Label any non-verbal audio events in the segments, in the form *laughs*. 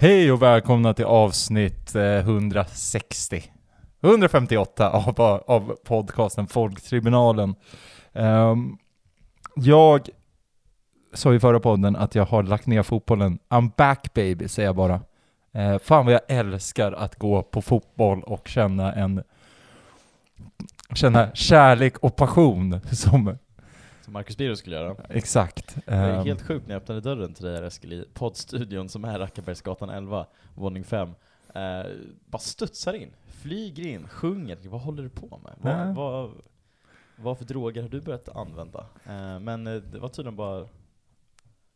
Hej och välkomna till avsnitt eh, 160. 158 av, av podcasten Folktribunalen. Um, jag sa i förra podden att jag har lagt ner fotbollen. I'm back baby, säger jag bara. Uh, fan vad jag älskar att gå på fotboll och känna en känna kärlek och passion Som Marcus Birro skulle göra. exakt. Det är Ehm, helt sjukt när jag öppnade dörren till dig här Eskil, i poddstudion som är Rackabergsgatan 11, våning 5. Eh, bara studsar in, flyger in, sjunger. Vad håller du på med? Vad, vad, vad för droger har du börjat använda? Eh, men eh, det var tydligen bara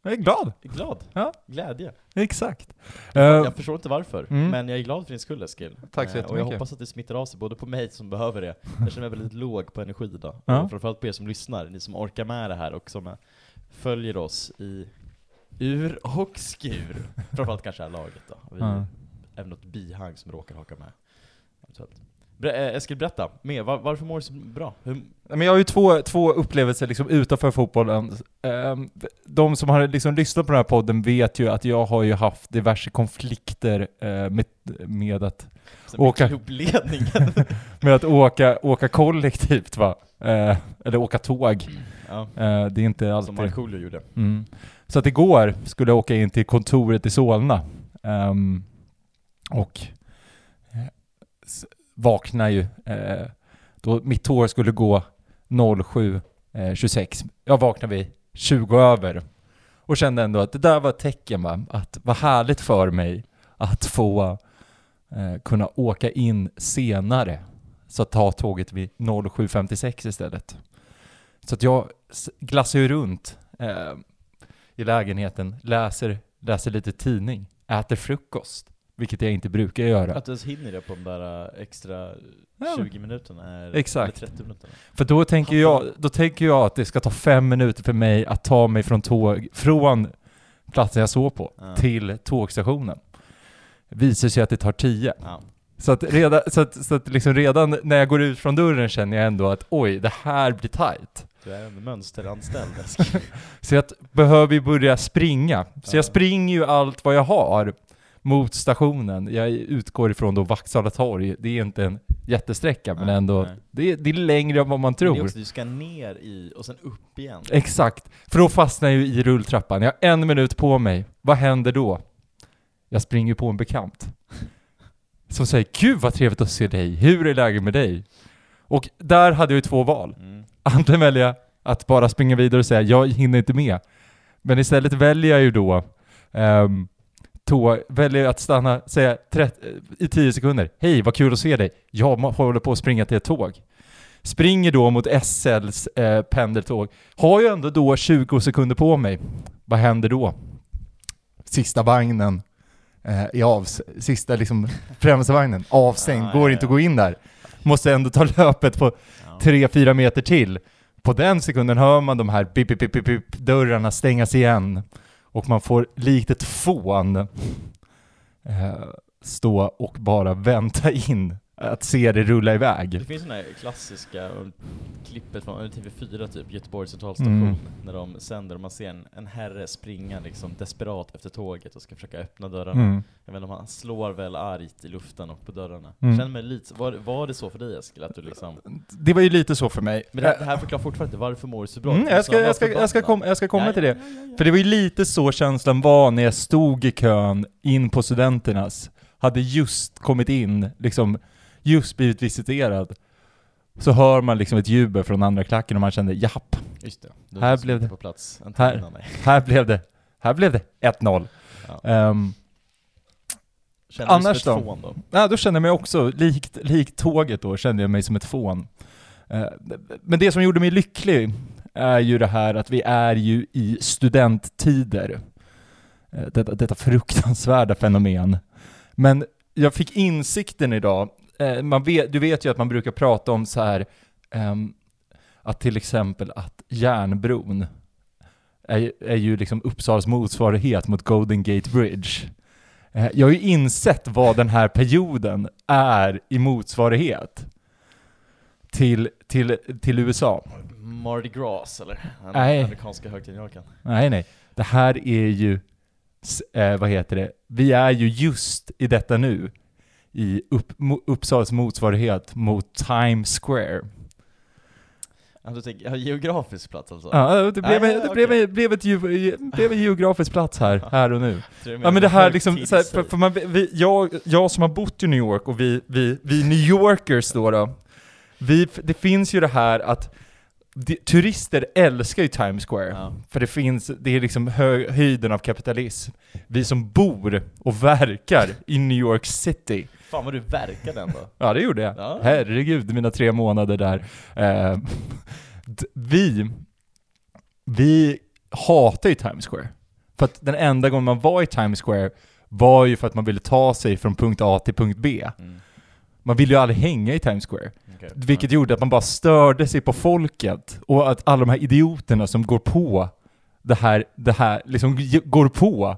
jag är glad. glad, Ja. glädje. Exakt. Jag Ehm, förstår inte varför, Mm. men jag är glad för din skull Eskil. Tack så Eh, Och jag jättemycket. hoppas att det smittar av sig både på mig som behöver det, *laughs* jag känner mig väldigt låg på energi idag. Ja. Och framförallt på er som lyssnar, ni som orkar med det här och som eh, följer oss i ur och skur. *laughs* Framförallt kanske det här laget då. Vi Ja. är något bihang som råkar haka med. eventuellt. Eh, Eskil, berätta mer. Var, varför mår du så bra? Hur, Men jag har ju två, två upplevelser liksom utanför fotbollen. Ehm, De som har liksom lyssnat på den här podden vet ju att jag har ju haft diverse konflikter eh, med, med, att, sen Åka. klubbledningen? *laughs* med att åka, åka kollektivt va? Eh, Eller åka tåg. ja, Det är inte som alltid... Markoolio gjorde. Mm. Så att igår skulle jag åka in till kontoret i Solna. Ehm, och vaknar ju. Eh, då mitt tåg skulle gå 07.26. Eh, jag vaknade vid 20 över. Och kände ändå att det där var ett tecken va? Att vad härligt för mig att få eh, kunna åka in senare. Så att ta tåget vid 07.56 istället. Så att jag glassar ju runt eh, i lägenheten, läser, läser lite tidning, äter frukost, vilket jag inte brukar göra. Att du ens hinner det på de där eh, extra Ja. 20 minuterna, är, Exakt. eller 30 minuterna. För då tänker, jag, då tänker jag att det ska ta fem minuter för mig att ta mig från tåg, från platsen jag såg på, Ja. till tågstationen. Visar sig att det tar tio. Ja. Så att redan, så att, så att liksom redan när jag går ut från dörren känner jag ändå att oj, det här blir tight. Du är en mönsteranställd *laughs* Eskil. Så jag t- behöver ju börja springa. Så Ja. jag springer ju allt vad jag har mot stationen. Jag utgår ifrån då Vaksala torg. Det är inte en jättesträcka, men Nej, ändå, nej. det är, det är längre än vad man Men det är tror. också, du ska ner i, och sen upp igen. Exakt. För då fastnar jag ju i rulltrappan. Jag har en minut på mig. Vad händer då? Jag springer på en bekant. Som säger 'Gud vad trevligt att se dig, hur är läget med dig?' Och där hade jag ju två val. Mm. Antingen jag att bara springa vidare och säga jag hinner inte med. Men istället väljer jag ju då um, tå, väljer att stanna, säga i 10 sekunder. Hej, vad kul att se dig. Jag håller på att springa till ett tåg. Springer då mot SLs eh, pendeltåg. Har ju ändå då 20 sekunder på mig. Vad händer då? Sista vagnen eh, är av, sista liksom främsta vagnen avstängd, Ah, går ja, inte ja. att gå in där. Måste ändå ta löpet på Ja. 3-4 meter till. På den sekunden hör man de här bip, bip, bip, bip, dörrarna stängas igen. Och man får likt ett fån eh, stå och bara vänta in att se det rulla iväg. Det finns sådana här klassiska och klippet från TV4 typ, Göteborgs centralstation, Mm. när de sänder och man ser en, en herre springa liksom desperat efter tåget och ska försöka öppna dörrarna. Mm. Jag vet inte han slår väl argt i luften och på dörrarna. Mm. Känner mig lite, var, var det så för dig Eskil? Att du liksom... Det var ju lite så för mig. Men det, det här förklarar fortfarande inte varför mår du så bra? Mm, jag, ska, jag, ska, jag, ska komma, jag ska komma Ja, till det. ja, ja. För det var ju lite så känslan var när jag stod i kön in på studenternas. Hade just kommit in, liksom just blivit visiterad. Så hör man liksom ett jubel från andra klacken och man kände japp, Just det. Du Här blev det. på plats en Här. innan här blev det, här blev det 1-0. Ja. Känner du Annars då? fån då? Ja, då kände jag mig också, likt, likt tåget då, kände jag mig som ett fån. Eh, Men det som gjorde mig lycklig är ju det här att vi är ju i studenttider. Eh, Detta, detta fruktansvärda fenomen. Men jag fick insikten idag, man vet, du vet ju att man brukar prata om så här ehm, att till exempel att järnbron är, är ju liksom Uppsalas motsvarighet mot Golden Gate Bridge. Eh, Jag har ju insett vad den här perioden är i motsvarighet till, till, till USA. Mardi Gras eller? Den Nej. amerikanska kan. Nej, nej. Det här är ju eh, vad heter det, vi är ju just i detta nu i upp, Uppsalas motsvarighet mot Times Square. Ja, du tänker, ja, geografisk plats alltså? Ja, det blev, Nej, det okej. blev, blev, ett, blev en geografisk plats här, här och nu. Ja men det här liksom, här, för, för man, vi, jag, jag som har bott i New York och vi, vi, vi New Yorkers då, då vi, det finns ju det här att de, turister älskar ju Times Square. Ja. För det finns, det är liksom hö, höjden av kapitalism. Vi som bor och verkar i New York City. Fan vad du verkade ändå. Ja det gjorde jag. Ja. Herregud, mina tre månader där. Eh, vi, vi hatar ju Times Square. För att den enda gången man var i Times Square var ju för att man ville ta sig från punkt A till punkt B. Mm. Man ville ju aldrig hänga i Times Square. okej. Vilket gjorde att man bara störde sig på folket och att alla de här idioterna som går på det här, det här, liksom går på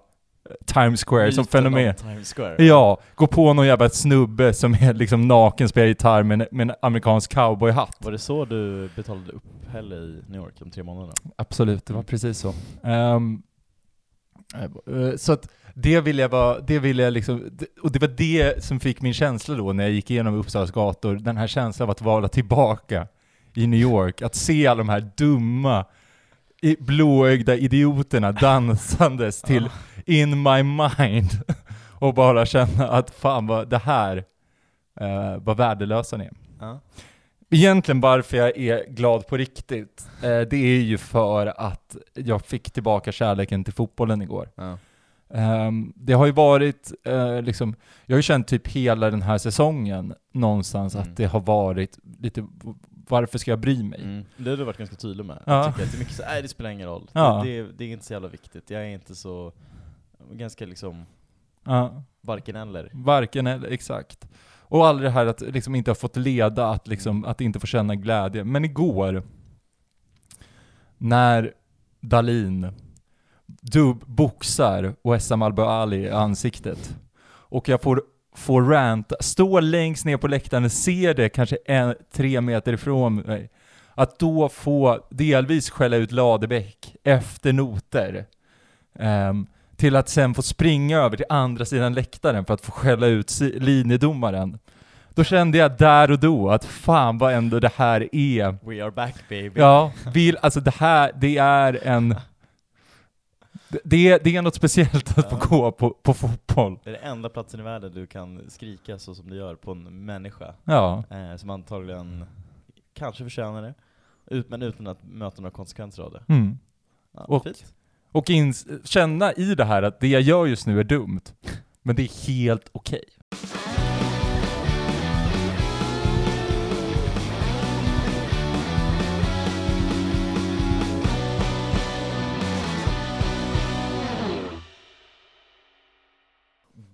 Times Square som Myten fenomen. om Times Square. Ja, gå på någon jävla snubbe som är liksom naken, spelar gitarr med en, med en amerikansk cowboyhatt. Var det så du betalade uppehälle i New York de tre månaderna? Absolut, det var precis så. Eh, så att det vill jag vara, det vill jag liksom, och det var det som fick min känsla då när jag gick igenom Uppsalas gator, den här känslan av att vara tillbaka i New York, att se alla de här dumma, blåögda idioterna dansandes *laughs* till In My Mind *laughs* och bara känna att fan vad det här, uh, vad värdelösa ni är. Ja. Egentligen varför jag är glad på riktigt, eh, det är ju för att jag fick tillbaka kärleken till fotbollen igår. Ja. Ehm, det har ju varit, eh, liksom, jag har ju känt typ hela den här säsongen någonstans Mm. att det har varit lite, varför ska jag bry mig? Mm. Det har du varit ganska tydlig med. Ja. Jag tycker att det är mycket så, nej det spelar ingen roll. Ja. Det, det, det är inte så jävla viktigt. Jag är inte så, ganska liksom, Ja, varken eller. varken eller, exakt. Och all det här att liksom inte ha fått leda, att, liksom, att inte få känna glädje. Men igår, när Dalin dub-boxar Wessam Al Ali i ansiktet, och jag får, får ranta, stå längst ner på läktaren och se det kanske en, tre meter ifrån mig, att då få delvis skälla ut Ladebäck efter noter, Um, till att sen få springa över till andra sidan läktaren för att få skälla ut si- linjedomaren. Då kände jag där och då att fan vad ändå det här är We are back baby. Ja, vill, alltså det här, det är en... Det är, det är något speciellt att få Ja. gå på, på fotboll. Det är den enda platsen i världen du kan skrika så som du gör på en människa. Ja, Eh, som antagligen kanske förtjänar det. Ut, men utan att möta några konsekvenser av det. mm. Ja, Och- fint. Och ins, känna i det här att det jag gör just nu är dumt, men det är helt okej.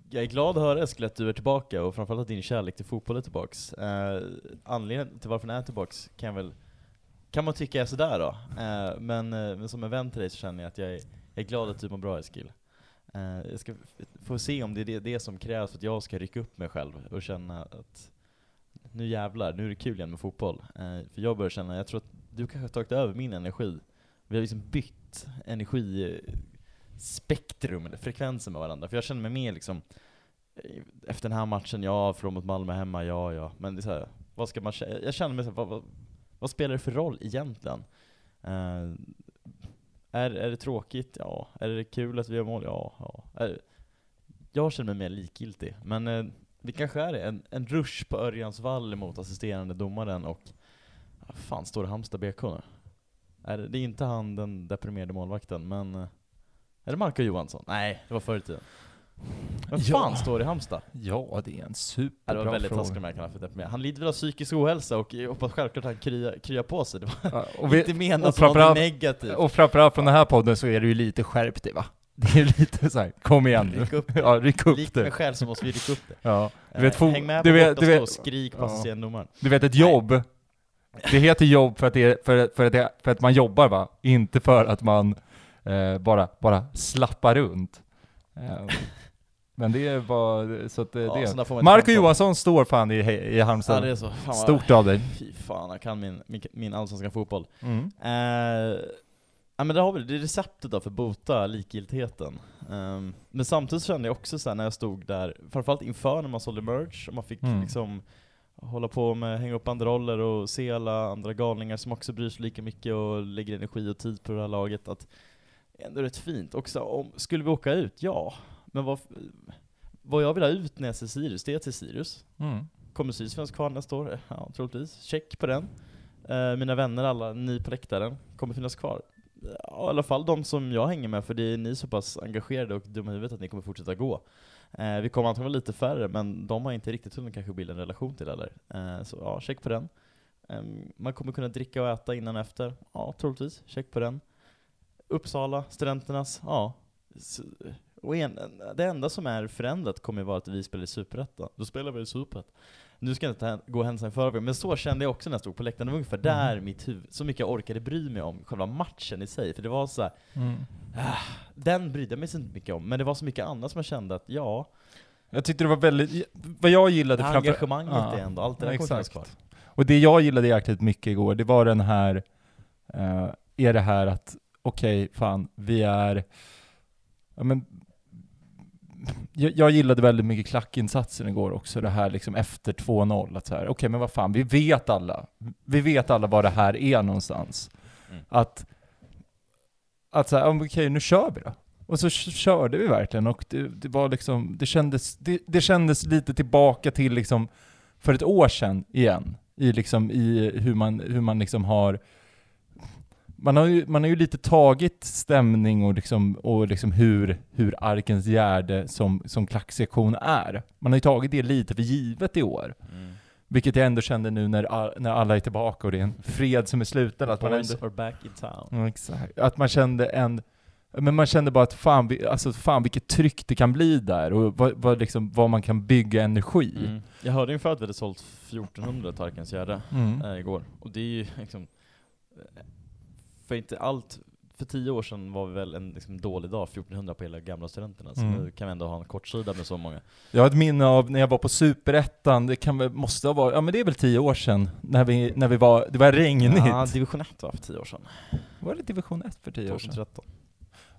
Jag är glad att höra Eskil att du är tillbaka och framförallt att din kärlek till fotboll är tillbaks. Eh, anledningen till varför den är tillbaks kan jag väl kan man tycka är sådär då. Eh, men, eh, men som en vän till dig så känner jag att jag är, jag är glad att du mår bra Eskil. Eh, jag ska få se om det är det, det som krävs för att jag ska rycka upp mig själv och känna att nu jävlar, nu är det kul igen med fotboll. Eh, för jag börjar känna, jag tror att du kanske har tagit över min energi. Vi har liksom bytt energispektrum, eller frekvenser med varandra. För jag känner mig mer liksom, eh, efter den här matchen, ja, från mot Malmö hemma, ja, ja. Men det är så här, vad ska man kä- Jag känner mig så här, vad, vad, vad spelar det för roll egentligen? Eh, är, är det tråkigt? Ja. Är det kul att vi gör mål? Ja. ja. Är, jag känner mig mer likgiltig. Men eh, det kanske är det. En, en rush på Örjansvall mot assisterande domaren och ah, fan står det Halmstad BK nu? Är det, det är inte han den deprimerade målvakten, men eh, är det Marco Johansson? Nej, det var förr i tiden. Vem Ja. fan står det i Halmstad? Ja, det är en Ja, det superbra var väldigt fråga. taskigt med för deprimerad. Han lider väl av psykisk ohälsa och jag hoppas självklart att han kryar, kryar på sig. Det var Ja, och, vi, inte menat som något negativt. och framförallt från den här podden så är du ju lite skärpt va? *laughs* Det är lite så här, kom igen nu. Ryck upp det. Ja, ryck upp Likt mig det. själv så måste vi rycka upp det. Ja. Du Eh, vet, fo- Häng med du på vet, bortastå du vet, och skrik på Ja. domaren. Du vet ett jobb, det heter jobb för att, det, för, för, att det, för att man jobbar va? Inte för att man eh, bara, bara slappar runt. Eh, men det bara, så att det, Ja, det. Marco. Johansson står fan i, i Ja, Halmstad. det är så. Fan vad, Stort av dig. Fy fan, jag kan min, min, min allsvenska fotboll. Mm. Eh, Ja men det har väl, det är receptet då för att bota likgiltigheten. Ehm, men samtidigt kände jag också så här när jag stod där, framförallt inför när man sålde merch, och man fick Mm. liksom hålla på med hänga upp banderoller och se alla andra galningar som också bryr sig lika mycket och lägger energi och tid på det här laget, att ändå rätt fint. Också om, skulle vi åka ut? Ja. Men vad, vad jag vill ha ut när jag ser Sirius, det är till Sirius. Mm. Kommer finnas kvar nästa år? Ja, troligtvis. Check på den. Eh, mina vänner, alla ni på läktaren, kommer finnas kvar. Ja, I alla fall de som jag hänger med, för det är ni så pass engagerade och dumma i huvudet att ni kommer fortsätta gå. Eh, vi kommer antagligen vara lite färre, men de har inte riktigt hunnit kanske bilda en relation till heller. Eh, så ja, check på den. Eh, man kommer kunna dricka och äta innan och efter. Ja, troligtvis. Check på den. Uppsala, studenternas, ja. Och en, det enda som är förändrat kommer ju vara att vi spelar i Superettan. Då spelar vi i Superettan. Nu ska jag inte gå händelserna i förväg, men så kände jag också när jag stod på läktaren. Det var ungefär där mitt huvud, så mycket jag orkade bry mig om själva matchen i sig. För det var så här, Mm. den brydde jag mig så inte mycket om, men det var så mycket annat som jag kände att ja, Jag tyckte det var väldigt, vad jag gillade framför... engagemanget Ja, är ändå, allt det där kommer kvar. Och det jag gillade jäkligt mycket igår, det var den här, eh, är det här att, okej, fan, vi är, ja men, jag, jag gillade väldigt mycket klackinsatsen igår också, det här liksom efter 2-0, att så här, okej men vad fan, vi vet alla, vi vet alla vad det här är någonstans. Mm. Att, att så här, okej nu kör vi då. Och så körde vi verkligen och det, det var liksom, det kändes, det, det kändes lite tillbaka till liksom för ett år sedan igen. I liksom i hur man, hur man liksom har man har, ju, man har ju lite tagit stämning och, liksom, och liksom hur, hur Arkens Gärde som, som klacksektion är. Man har ju tagit det lite för givet i år. Mm. Vilket jag ändå kände nu när, när alla är tillbaka och det är en fred som är sluten. Att man ändå, are back in town. Ja, exakt. Att man kände en... Men man kände bara att fan, vi- alltså fan vilket tryck det kan bli där och vad, vad, liksom, vad man kan bygga energi. Mm. Jag hörde ungefär att vi hade sålt 1400 Tarkans Gärde Mm. eh, igår, och det är ju liksom, för inte allt, för tio år sedan var vi väl en liksom, dålig dag, 1400 på hela gamla studenterna, så Mm. nu kan vi ändå ha en kortsida med så många. Jag har ett minne av när jag var på Superettan, det kan väl, måste ha varit, ja men det är väl tio år sedan, när vi, när vi var, det var regnigt. Ja, division 1 var för tio år sedan, Var det division 1 för tio år sedan? 2013.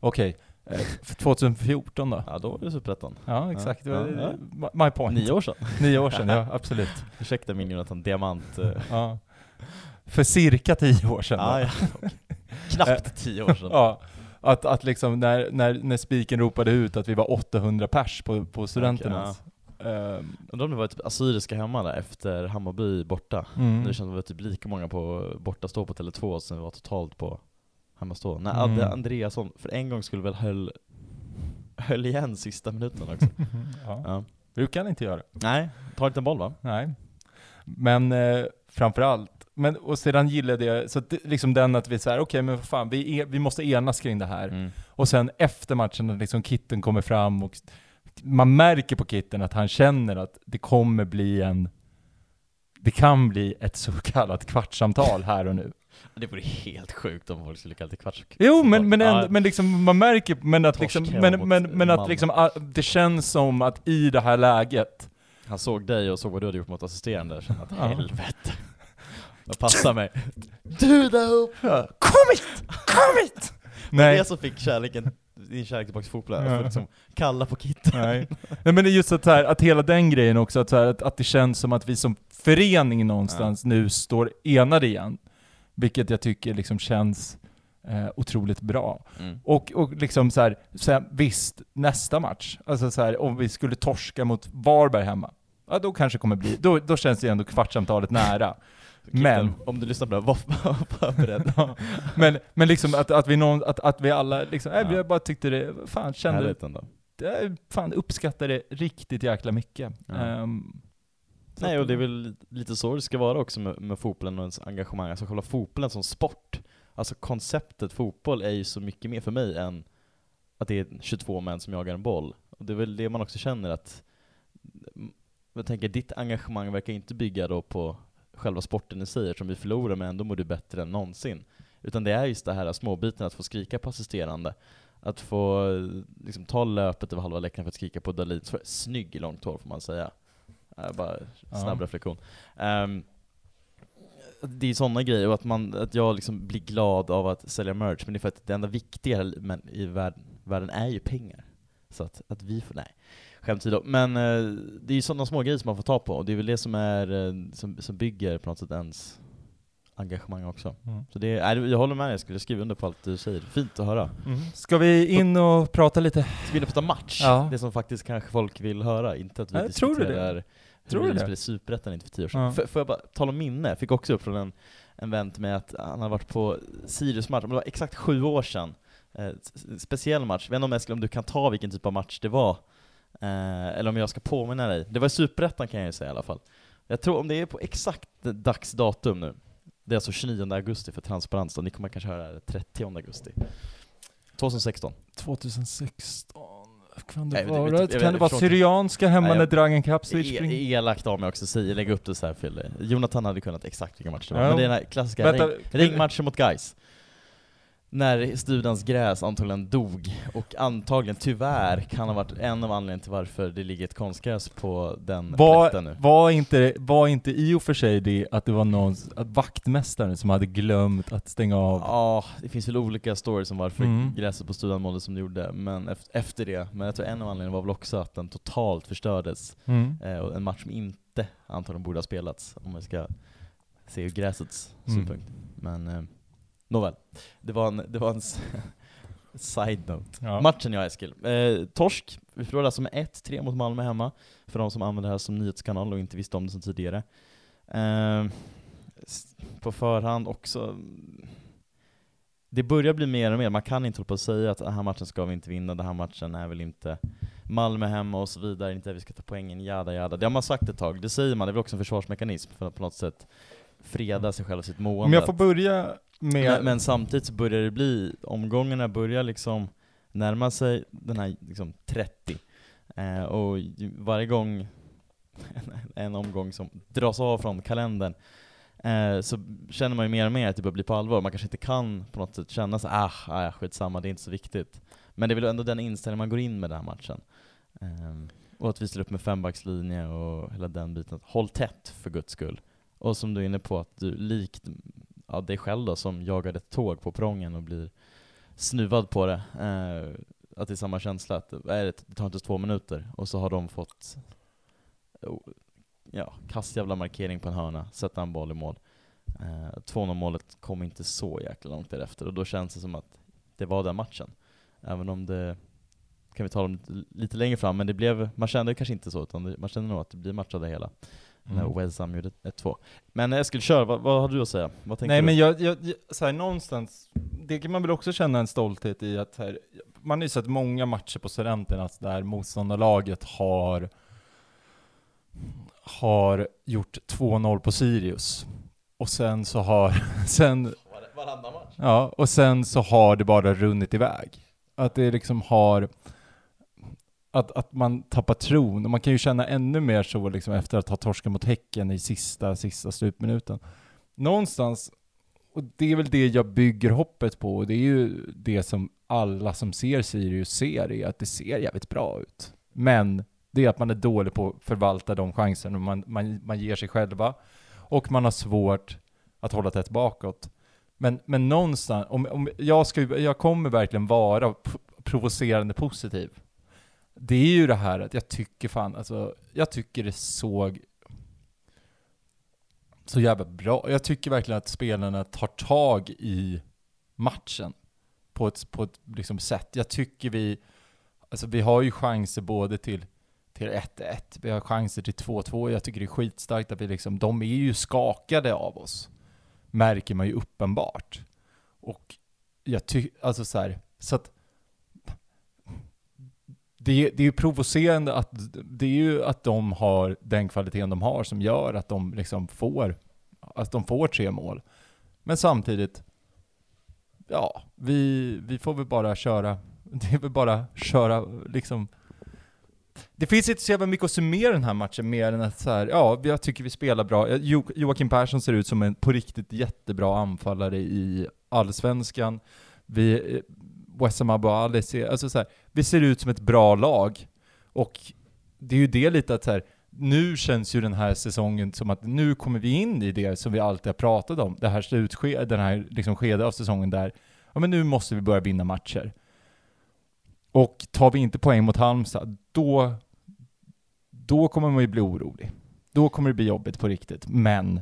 Okej, eh, för 2014 då? Ja, då var det superettan. Ja, exakt. Ja, ja. My point. Nio år sedan. Nio år sedan, ja absolut. *laughs* Ursäkta min Jonathan Diamant. eh, Ja. För cirka tio år sedan. då. ja. Knappt tio år sedan. *laughs* Ja, att, att liksom när, när, när spiken ropade ut att vi var 800 pers på, på studenternas. Ehm, Undrar om det var ett assyriska hemma där efter Hammarby borta. mm. Känns att det var typ lika många på bortastå på Tele2 som det var totalt på hemmastå. Nej, Mm. Adde Andreasson för en gång skulle väl höll, höll igen sista minuten också. *laughs* ja. Ja. Brukar han inte göra. Nej, tar inte en boll va? Nej. Men eh, framförallt, men och sedan gillade jag, så det, liksom den att vi säger okej men vad fan, vi, är, vi måste enas kring det här. Mm. Och sen efter matchen när liksom Kitten kommer fram och man märker på Kitten att han känner att det kommer bli en, det kan bli ett så kallat kvartssamtal här och nu. *laughs* Det vore helt sjukt om folk skulle kalla det kvarts. Jo, men, men, ändå, men liksom, man märker, men att, liksom, men, men, men att liksom, ah, det känns som att i det här läget, Han såg dig och såg vad du hade gjort mot assisterande och kände att helvete. Jag passar mig. Du där uppe! kom hit! Kom hit! *laughs* Det Nej, är det som fick kärleken, din kärlek tillbaka till fotbollen, Ja. få liksom kalla på kitten. nej. nej men det är just att, så här, att hela den grejen också, att, så här, att, att det känns som att vi som förening någonstans nu står enade igen. Vilket jag tycker liksom känns eh, otroligt bra. Mm. Och, och liksom så här, sen, visst, nästa match, alltså så här, om vi skulle torska mot Varberg hemma, ja då kanske kommer bli, då, då känns det ändå kvartssamtalet nära. Kitten, Men- Om du lyssnar på det, var var beredd. Ja, men, men liksom att, att vi någon, att, att vi alla liksom, äh, Ja. jag bara tyckte det, fan kände, Härligt ändå. det, fan uppskattade det riktigt jäkla mycket. Ja. Så Nej, och det är väl lite så det ska vara också med, med fotbollen och ens engagemang, alltså själva fotbollen som sport. Alltså konceptet fotboll är ju så mycket mer för mig än att det är 22 män som jagar en boll. Och det är väl det man också känner att, jag tänker ditt engagemang verkar inte bygga då på själva sporten i sig, eftersom vi förlorar men ändå mår du bättre än någonsin. Utan det är just det här småbiten, att få skrika på assisterande, att få liksom, ta löpet över halva läktaren för att skrika på Dahlin. Så Snygg långt hår får man säga. Äh, bara snabb Ja. reflektion. Ehm, det är sådana grejer, och att, man, att jag liksom blir glad av att sälja merch, men det är för att det enda viktiga i världen, världen är ju pengar. Så att, att vi får, nej, skämt åsido. Men eh, det är ju sådana små grejer som man får ta på, och det är väl det som är, eh, som, som bygger på något sätt ens engagemang också. Mm. Så det är, jag håller med dig, jag skulle skriva under på allt du säger. Fint att höra. Mm. Ska vi in och prata lite? Ska vi in och prata match? Ja. Det som faktiskt kanske folk vill höra, inte att vi Nej, tror du det? diskuterar Tror du det? Superettan inte för tio år sedan. Ja. Får, jag bara tala om minne? Fick också upp från en, en vän till mig att han har varit på Sirius-match, men det var exakt sju år sedan. Eh, speciell match, jag vet inte om, Eskil, om du kan ta vilken typ av match det var, eh, eller om jag ska påminna dig. Det var i Superettan kan jag ju säga i alla fall. Jag tror om det är på exakt dagsdatum nu, det är alltså 29 augusti för transparens då, ni kommer kanske höra det 30 augusti. 2016. 2016, kan Nej, det det- vara? vet- jag kan det vara. Syrianska hemma Nej, när jag- Dragan Kapslic E- springer? elakt av mig också säga, lägga upp det så här Fille. Jonathan hade kunnat exakt vilken match det var, Ja. men det är den här klassiska Vänta, ring, ringmatchen mot guys. När Studans gräs antagligen dog, och antagligen tyvärr kan ha varit en av anledningarna till varför det ligger ett konstgräs på den plätten Var, nu. var, inte, var inte i och för sig det att det var någon, att vaktmästaren som hade glömt att stänga av? Ja, det finns väl olika stories om varför Mm. gräset på Studan mådde som det gjorde, men ef- efter det, men jag tror en av anledningarna var väl också att den totalt förstördes, Mm. eh, och en match som inte antagligen borde ha spelats, om man ska se ur gräsets Mm. synpunkt. Men eh, nåväl, det var en, det var en *laughs* side-note. Ja. Matchen ja Eskil. Eh, torsk, vi förlorade alltså med 1-3 mot Malmö hemma, för de som använder det här som nyhetskanal och inte visste om det sedan tidigare. Eh, på förhand också, det börjar bli mer och mer, man kan inte hålla på och säga att den här matchen ska vi inte vinna, den här matchen är väl inte Malmö hemma och så vidare, inte att vi ska ta poängen, jada jada. Det har man sagt ett tag, det säger man, det är väl också en försvarsmekanism för att på något sätt freda sig själv och sitt mående. Om jag får börja med... Men, men samtidigt så börjar det bli, omgångarna börjar liksom närma sig den här liksom 30. Eh, och varje gång en, *laughs* en omgång som dras av från kalendern eh, så känner man ju mer och mer att det börjar bli på allvar. Man kanske inte kan på något sätt känna så ah, ah skitsamma, det är inte så viktigt. Men det är väl ändå den inställningen man går in med den här matchen. Eh, och att vi ställer upp med fembackslinje och hela den biten. Håll tätt för guds skull. Och som du är inne på, att du likt ja, dig själv då, som jagade ett tåg på prången och blir snuvad på det, eh, att det är samma känsla, att är det, det tar inte två minuter, och så har de fått oh, ja, kass jävla markering på en hörna, sätta en boll i mål. Eh, 2-0 målet kom inte så jäkla långt därefter, och då känns det som att det var den matchen. Även om det kan vi tala om lite, längre fram, men det blev, man kände kanske inte så, utan det, man kände nog att det blir match av det hela. När Mm. West Ham gjorde 1-2. Men Eskil, kör, vad, vad har du att säga? Vad tänker Nej du? men jag, jag, jag så här, någonstans, det kan man väl också känna en stolthet i att här, man har ju sett många matcher på Studenterna där motståndarlaget har har gjort 2-0 på Sirius. Och sen så har, *laughs* sen, Varannan match? ja, och sen så har det bara runnit iväg. Att det liksom har, att, att man tappar tron. Och man kan ju känna ännu mer så liksom efter att ha torskat mot Häcken i sista, sista slutminuten. Någonstans, och det är väl det jag bygger hoppet på, och det är ju det som alla som ser Sirius ser, är att det ser jävligt bra ut. Men det är att man är dålig på att förvalta de chanserna man, man, man ger sig själva, och man har svårt att hålla tätt bakåt. Men, men någonstans, om, om jag, ska, jag kommer verkligen vara provocerande positiv. Det är ju det här att jag tycker fan, alltså, jag tycker det såg så jävla bra. Jag tycker verkligen att spelarna tar tag i matchen på ett, på ett liksom sätt. Jag tycker vi, alltså vi har ju chanser både till till 1-1, vi har chanser till 2-2. Jag tycker det är skitstarkt att vi liksom, de är ju skakade av oss. Märker man ju uppenbart. Och jag tycker, alltså så här, så att det, det är ju provocerande att, det är ju att de har den kvaliteten de har som gör att de liksom får, att de får tre mål. Men samtidigt, ja, vi, vi får väl bara köra, *laughs* det är väl bara köra liksom det finns inte så jävla mycket att summera den här matchen mer än att så här, ja, jag tycker vi spelar bra. Eh, jo, Joakim Persson ser ut som en på riktigt jättebra anfallare i Allsvenskan. Vi, eh, Wessam Abu Ali ser, alltså så här, vi ser ut som ett bra lag. Och det är ju det lite att så här, nu känns ju den här säsongen som att nu kommer vi in i det som vi alltid har pratat om, det här slutskedet, den här liksom skedet av säsongen där, ja men nu måste vi börja vinna matcher. Och tar vi inte poäng mot Halmstad, då, då kommer man ju bli orolig. Då kommer det bli jobbigt på riktigt, men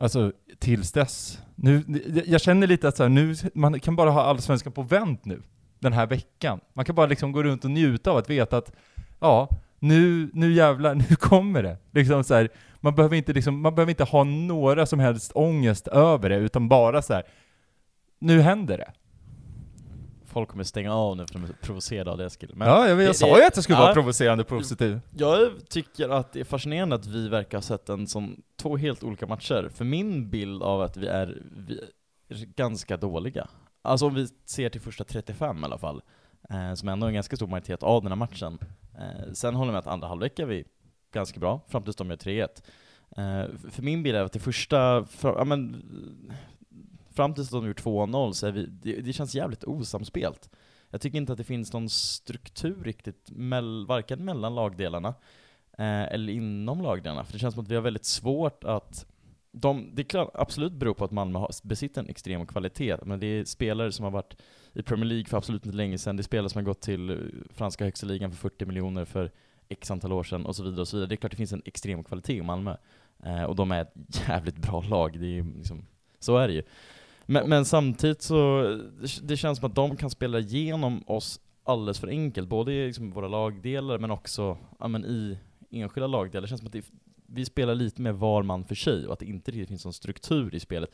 Alltså, tills dess. Nu, jag känner lite att så här, nu, man kan bara ha allsvenskan på vänt nu, den här veckan. Man kan bara liksom gå runt och njuta av att veta att, ja, nu, nu jävlar, *laughs* nu kommer det. Liksom så här, man, behöver inte liksom, man behöver inte ha några som helst ångest över det, utan bara så här, nu händer det. Folk kommer stänga av nu för de är provocerade av det Eskil. Men ja, jag, jag det, sa ju att det skulle ja, vara provocerande positiv. Jag tycker att det är fascinerande att vi verkar ha sett en som två helt olika matcher. För min bild av att vi är, vi är ganska dåliga, alltså om vi ser till första 35 i alla fall, eh, som ändå är en ganska stor majoritet av den här matchen. Eh, sen håller jag med att andra halvlek är vi ganska bra, fram tills de gör 3-1. Eh, för min bild är att det första, för, ja, men, fram tills de gör 2-0 så är vi, det, det, känns jävligt osamspelt. Jag tycker inte att det finns någon struktur riktigt, mell, varken mellan lagdelarna eh, eller inom lagdelarna. För det känns som att vi har väldigt svårt att de, det klart, absolut beror på att Malmö har, besitter en extrem kvalitet, men det är spelare som har varit i Premier League för absolut inte länge sedan, det är spelare som har gått till eh, franska högsta ligan för 40 miljoner för x antal år sedan, och så vidare och så vidare. Det är klart det finns en extrem kvalitet i Malmö, eh, och de är ett *laughs* jävligt bra lag, det är liksom, så är det ju. Men, men samtidigt så, det känns som att de kan spela igenom oss alldeles för enkelt, både i liksom våra lagdelar men också ja, men i enskilda lagdelar. Det känns som att det, vi spelar lite mer var man för sig och att det inte riktigt finns någon struktur i spelet.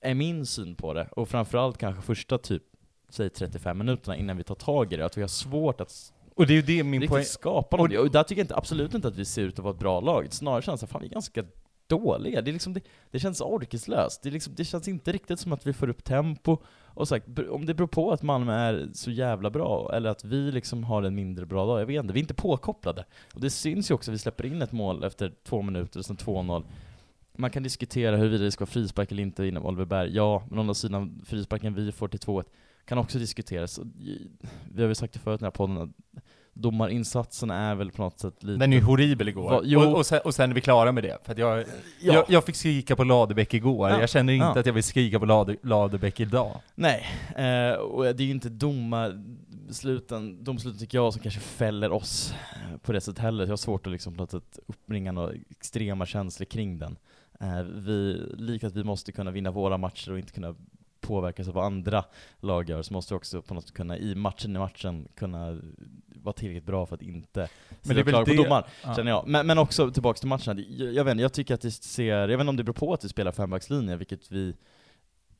Är min syn på det, och framförallt kanske första typ, säg 35 minuterna innan vi tar tag i det, att vi har svårt att och det är ju det min poäng... skapa någonting. Och där tycker jag inte, absolut inte att vi ser ut att vara ett bra lag. Snarare känns det att vi är ganska dåliga. Det, är liksom, det, det känns orkeslöst. Det, liksom, det känns inte riktigt som att vi får upp tempo. Och sagt, om det beror på att Malmö är så jävla bra, eller att vi liksom har en mindre bra dag, jag vet inte. Vi är inte påkopplade. Och det syns ju också, vi släpper in ett mål efter två minuter, och sen 2-0. Man kan diskutera huruvida det ska vara frispark eller inte inom Oliver Berg. Ja, men å andra sidan, frisparken vi får till 2-1 kan också diskuteras. Vi har väl sagt det förut i den här podden, domarinsatsen är väl på något sätt lite... Den är ju horribel igår. Va, och, och, sen, och sen är vi klara med det. För att jag, ja. jag, jag, fick skrika på Ladebäck igår, ja. jag känner inte ja. att jag vill skrika på Lade, Ladebäck idag. Nej, eh, och det är ju inte domarsluten, domsluten tycker jag, som kanske fäller oss eh, på det sättet heller. Jag har svårt att liksom på något sätt uppbringa några extrema känslor kring den. Eh, vi, likt att vi måste kunna vinna våra matcher och inte kunna påverkas av vad andra lag gör, så måste vi också på något sätt kunna, i matchen i matchen, kunna vara tillräckligt bra för att inte men det är det, på domaren, ja. känner jag. Men, men också tillbaks till matchen, jag, jag vet jag tycker att det ser, jag vet inte om det beror på att vi spelar fembackslinje, vilket vi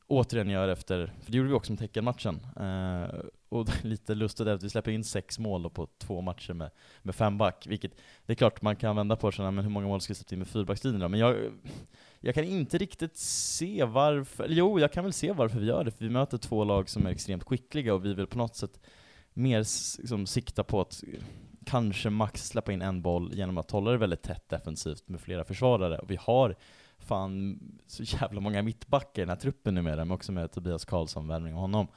återigen gör efter, för det gjorde vi också med Teckenmatchen. eh, och *laughs* lite lustigt är att vi släpper in sex mål på två matcher med, med femback, vilket, det är klart man kan vända på och säga, men hur många mål ska vi släppa in med fyrbackslinjen då? Men jag, jag kan inte riktigt se varför, eller jo, jag kan väl se varför vi gör det, för vi möter två lag som är extremt skickliga och vi vill på något sätt mer liksom, sikta på att kanske max släppa in en boll genom att hålla det väldigt tätt defensivt med flera försvarare. Och vi har fan så jävla många mittbackar i den här truppen numera, men också med Tobias Karlsson, värvning av honom.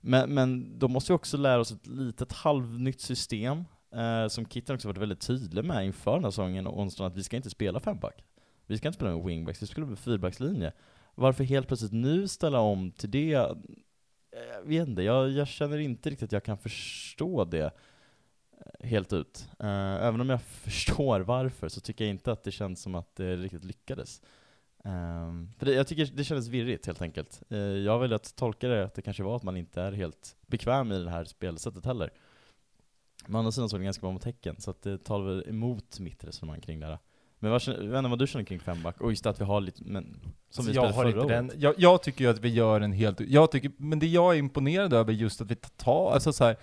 Men, men då måste vi också lära oss ett litet halvnytt system, eh, som Kitten också varit väldigt tydlig med inför den här säsongen och onsdagen, att vi ska inte spela femback. Vi ska inte spela med wingbacks, vi ska spela med fyrbackslinje. Varför helt plötsligt nu ställa om till det? Eh, jag vet inte, jag, jag känner inte riktigt att jag kan förstå det eh, helt ut. Uh, även om jag *laughs* förstår varför så tycker jag inte att det känns som att det riktigt lyckades. Um, för det, jag tycker det kändes virrigt helt enkelt. Uh, jag vill att tolka det att det kanske var att man inte är helt bekväm i det här spelsättet heller. Men å andra sidan såg det ganska bra mot tecken, så att det talar väl emot mitt resonemang kring det här. Men vad, jag vet inte vad du känner kring femback, och just att vi har lite, men, som vi alltså, jag har inte den, jag, jag, tycker ju att vi gör en helt, jag tycker, men det jag är imponerad över just att vi tar, alltså så här,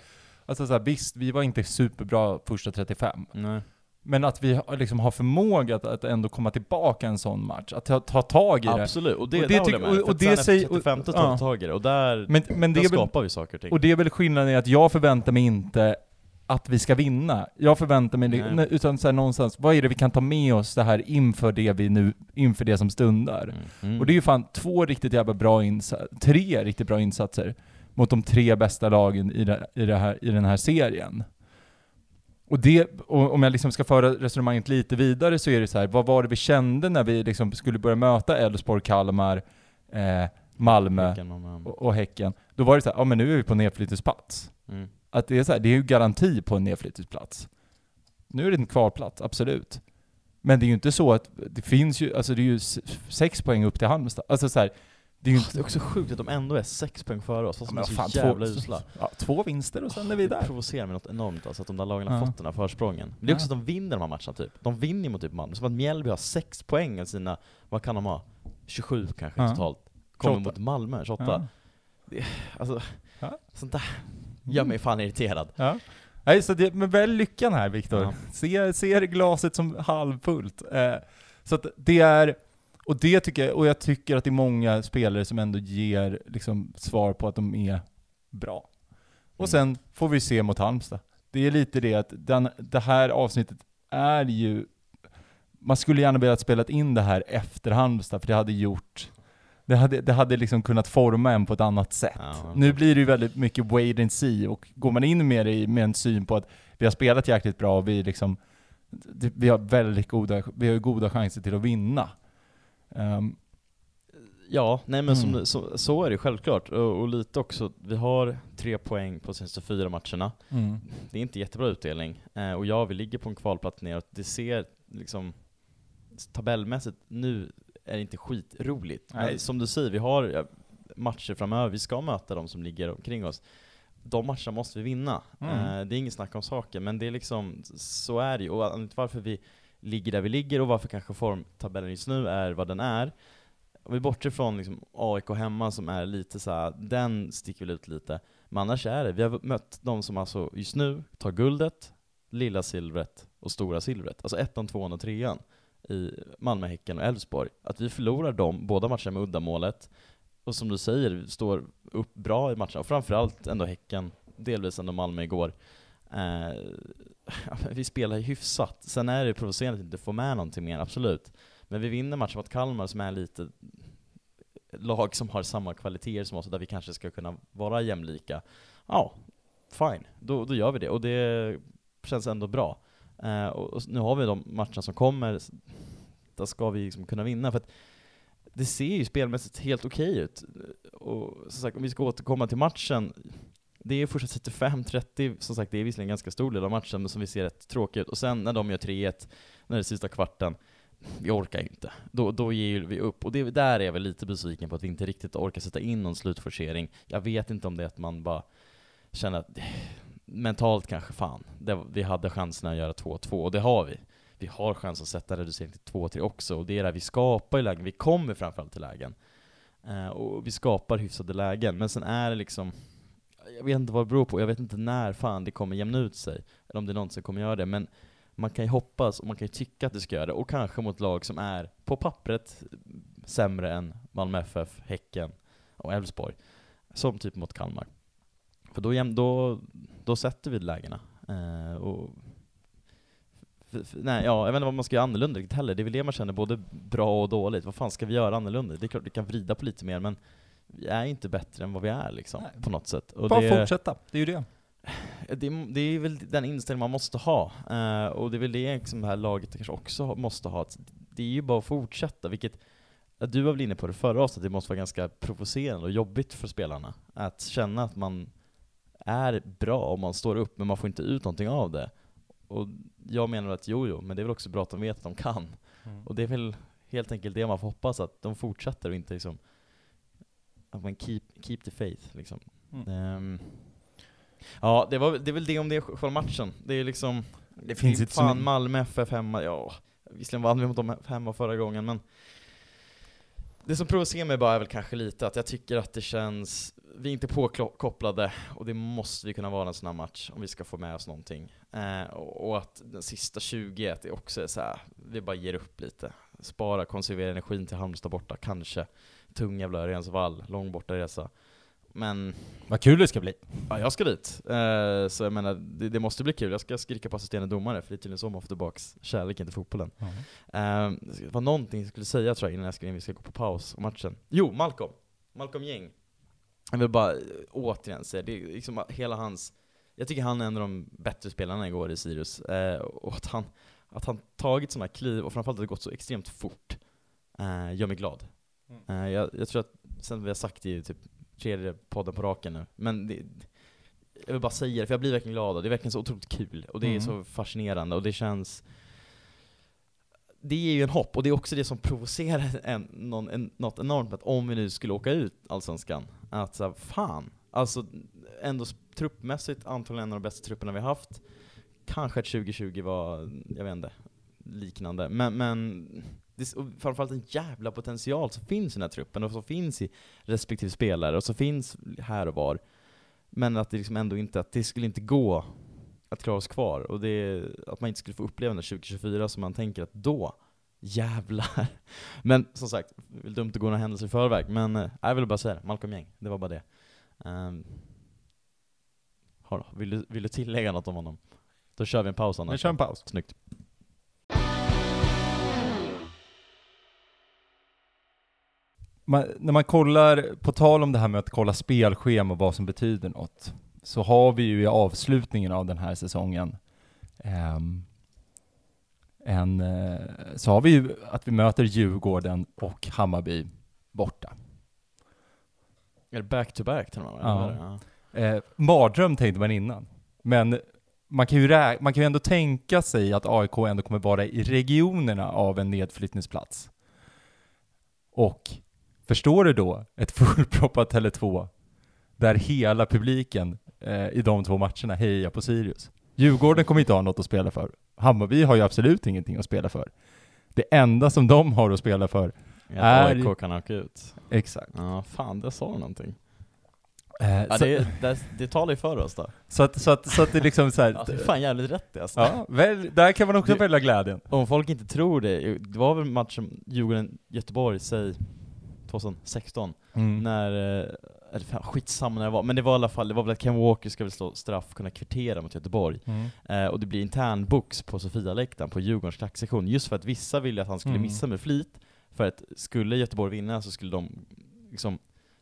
alltså så här, visst, vi var inte superbra första 35. Nej. Men att vi liksom har förmåga att, att ändå komma tillbaka en sån match, att ta, ta tag i det. Absolut, och det, och det håller jag med. Och, och det sen efter 35 tar ja. tag i det, och där, men, men där skapar vi saker och ting. Och det är väl skillnaden i att jag förväntar mig inte att vi ska vinna. Jag förväntar mig, Nej. utan så här, någonstans, vad är det vi kan ta med oss det här inför det vi nu, inför det som stundar? Mm. Mm. Och det är ju fan två riktigt jävla bra insatser, tre riktigt bra insatser mot de tre bästa lagen i, det, i, det här, i den här serien. Och det, och om jag liksom ska föra resonemanget lite vidare så är det så här, vad var det vi kände när vi liksom skulle börja möta Elfsborg, Kalmar, eh, Malmö Häcken och Malmö. och, och Häcken? Då var det så här, ja men nu är vi på nedflyttningsplats. Mm. Att det är så här, det är ju garanti på en nedflyttningsplats. Nu är det en kvalplats, absolut. Men det är ju inte så att, det finns ju, alltså det är ju sex poäng upp till Halmstad. Alltså så här, det är ju Det inte... är också sjukt att de ändå är sex poäng före oss, fast de är så fan, jävla två, usla. ja, två vinster och sen är vi Det där. provocerar mig något enormt alltså, att de där lagen har Ja. fått den här försprången. Men det är också Ja. att de vinner de här matcherna typ. De vinner mot typ Malmö. Som att Mjällby har sex poäng av sina, vad kan de ha? 27 kanske Ja. totalt. Kommer 28. mot Malmö, 28. Ja. Alltså, Ja. sånt där gör mig fan irriterad. Ja. Nej, så det, men väl lyckan här Viktor. Ja. Se, ser glaset som halvfullt. Eh, så att det är, och det tycker jag, och jag tycker att det är många spelare som ändå ger liksom svar på att de är bra. Och Mm. sen får vi se mot Halmstad. Det är lite det att den, det här avsnittet är ju, man skulle gärna velat spela in det här efter Halmstad, för det hade gjort, det hade, det hade liksom kunnat forma en på ett annat sätt. Ja. Nu blir det ju väldigt mycket wait and see, och går man in med det med en syn på att vi har spelat jäkligt bra och vi liksom, vi har väldigt goda, vi har goda chanser till att vinna. Ehm, Ja, nej men som, Mm. så, så är det självklart. Och, och lite också, vi har tre poäng på de senaste fyra matcherna. Det är inte jättebra utdelning. Eh, och ja, vi ligger på en kvalplats neråt. Det ser liksom tabellmässigt, nu är det inte skitroligt. Men Nej. som du säger, vi har matcher framöver, vi ska möta de som ligger omkring oss. De matcherna måste vi vinna. Mm. Eh, det är inget snack om saken, men det är liksom, så är det ju. Och varför vi ligger där vi ligger och varför kanske formtabellen just nu är vad den är, om vi bortser från liksom AIK hemma som är lite så här, den sticker väl ut lite. Men annars är det, vi har mött de som alltså just nu tar guldet, lilla silvret och stora silvret. Alltså ettan, tvåan och trean i Malmö, Häcken och Elfsborg. Att vi förlorar dem, båda matcherna med uddamålet, och som du säger, vi står upp bra i matcherna, och framförallt ändå Häcken, delvis ändå Malmö igår. Eh, *laughs* ja, vi spelar ju hyfsat. Sen är det provocerande att inte få med någonting mer, absolut. Men vi vinner matchen mot Kalmar som är lite lag som har samma kvaliteter som oss, där vi kanske ska kunna vara jämlika. Ja, fine. Då, då gör vi det. Och det känns ändå bra. Uh, och, och nu har vi de matcherna som kommer, där ska vi liksom kunna vinna. För att det ser ju spelmässigt helt okej ut. Och som sagt, om vi ska återkomma till matchen, det är första 35-30, som sagt det är visserligen en ganska stor del av matchen, men som vi ser rätt tråkigt ut. Och sen när de gör 3-1, när det är sista kvarten, vi orkar inte. Då, då ger vi upp. Och det, där är jag väl lite besviken på att vi inte riktigt orkar sätta in någon slutforcering. Jag vet inte om det är att man bara känner att mentalt kanske fan, det, vi hade chansen att göra 2-2, och det har vi. Vi har chans att sätta reducering till 2-3 också, och det är där vi skapar ju lägen. Vi kommer framförallt till lägen. Eh, och vi skapar hyfsade lägen, men sen är det liksom jag vet inte vad det beror på, jag vet inte när fan det kommer jämna ut sig, eller om det någonsin kommer göra det, men man kan ju hoppas och man kan ju tycka att det ska göra det, och kanske mot lag som är på pappret sämre än Malmö FF, Häcken och Elfsborg. Som typ mot Kalmar. För då, då, då sätter vi lägena. Eh, och nej, ja, jag vet inte vad man ska göra annorlunda riktigt heller. Det är väl det man känner, både bra och dåligt. Vad fan ska vi göra annorlunda? Det är klart vi kan vrida på lite mer, men vi är inte bättre än vad vi är liksom, Nej. på något sätt. Och Bara det, fortsätta, det är ju det. det, det är väl den inställning man måste ha, eh, och det är väl det som det här laget kanske också måste ha. Det är ju bara att fortsätta, vilket du var väl inne på det förra avsnittet, det måste vara ganska provocerande och jobbigt för spelarna. Att känna att man är bra om man står upp, men man får inte ut någonting av det. Och jag menar att jo, jo, men det är väl också bra att de vet att de kan. Och det är väl helt enkelt det man får hoppas, att de fortsätter och inte liksom att man keep, keep the faith liksom. Mm. Ehm, ja, det, var, det är väl det om det själva matchen. Det är liksom, Det finns det fan mycket- Malmö FF hemma, ja, visserligen vann vi mot dem hemma förra gången, men det som provocerar mig bara är väl kanske lite att jag tycker att det känns, vi är inte påkopplade, och det måste vi kunna vara en sån här match om vi ska få med oss någonting. Eh, och, och att den sista 20 att det också är så här, vi bara ger upp lite. Spara, konservera energin till Halmstad borta, kanske. Tung jävla Örjansvall, lång borta resa. Men Vad kul det ska bli. Ja, jag ska dit. Eh, så jag menar, det, det måste bli kul. Jag ska skrika på assisterande domare, för det är tydligen så man får tillbaks kärleken till fotbollen. Eh, det var någonting jag skulle säga tror jag innan jag ska, innan vi ska gå på paus om matchen. Jo, Malcolm! Malcolm Gäng. Jag vill bara eh, återigen säga, det är liksom hela hans jag tycker han är en av de bättre spelarna igår i Sirius, och att han, att han tagit sådana kliv, och framförallt att det gått så extremt fort, gör mig glad. Eh, jag, jag tror att, sen vi har sagt det i typ tredje podden på raken nu, men det, jag vill bara säga det, för jag blir verkligen glad och det är verkligen så otroligt kul, och det Mm. är så fascinerande, och det känns det är ju en hopp, och det är också det som provocerar en, någon, en, något enormt, att om vi nu skulle åka ut Allsvenskan, att så här, fan, alltså ändå truppmässigt antagligen en av de bästa trupperna vi har haft, kanske att 2020 var, jag vet inte, liknande, men, men det, och framförallt en jävla potential som finns i den här truppen, och som finns i respektive spelare, och som finns här och var, men att det liksom ändå inte, att det skulle inte gå att klara oss kvar, och det, att man inte skulle få uppleva den 2024 som man tänker att då, jävlar. *laughs* Men som sagt, det är dumt att gå några händelser i förväg, men eh, jag vill bara säga det, Malcolm Gäng, det var bara det. Um, har, vill, du, vill du tillägga något om honom? Då kör vi en paus Vi annars. kör en paus. Snyggt. Man, när man kollar, på tal om det här med att kolla spelschema och vad som betyder något, så har vi ju i avslutningen av den här säsongen ehm, en, eh, så har vi ju att vi möter Djurgården och Hammarby borta. Är det back-to-back till och med? Ja. Eh, mardröm tänkte man innan, men man kan, ju rä- man kan ju ändå tänka sig att AIK ändå kommer vara i regionerna av en nedflyttningsplats. Och förstår du då ett *laughs* fullproppat Tele2 där hela publiken eh, i de två matcherna hejar på Sirius. Djurgården kommer inte ha något att spela för. Hammarby har ju absolut ingenting att spela för. Det enda som de har att spela för, Att Är- AIK kan åka ut. exakt. Ja, fan det sa du någonting. Eh, Ja, så, det, det, det talar ju för oss då. så, att, så, att, så att det liksom så här, Ja, det är fan jävligt rätt det alltså. ja, väl, där kan man också Det- välja glädjen. Om folk inte tror det, det var väl matchen Djurgården-Göteborg, säg 2016, Mm. när, eh, eller fan, skitsamma när det var, men det var i alla fall, det var väl att Ken Walker ska väl slå straff, kunna kvittera mot Göteborg, Mm. eh, och det blir intern box på Sofialäktaren på Djurgårdens klacksektion, just för att vissa ville att han skulle Mm. missa med flit, för att skulle Göteborg vinna så skulle de liksom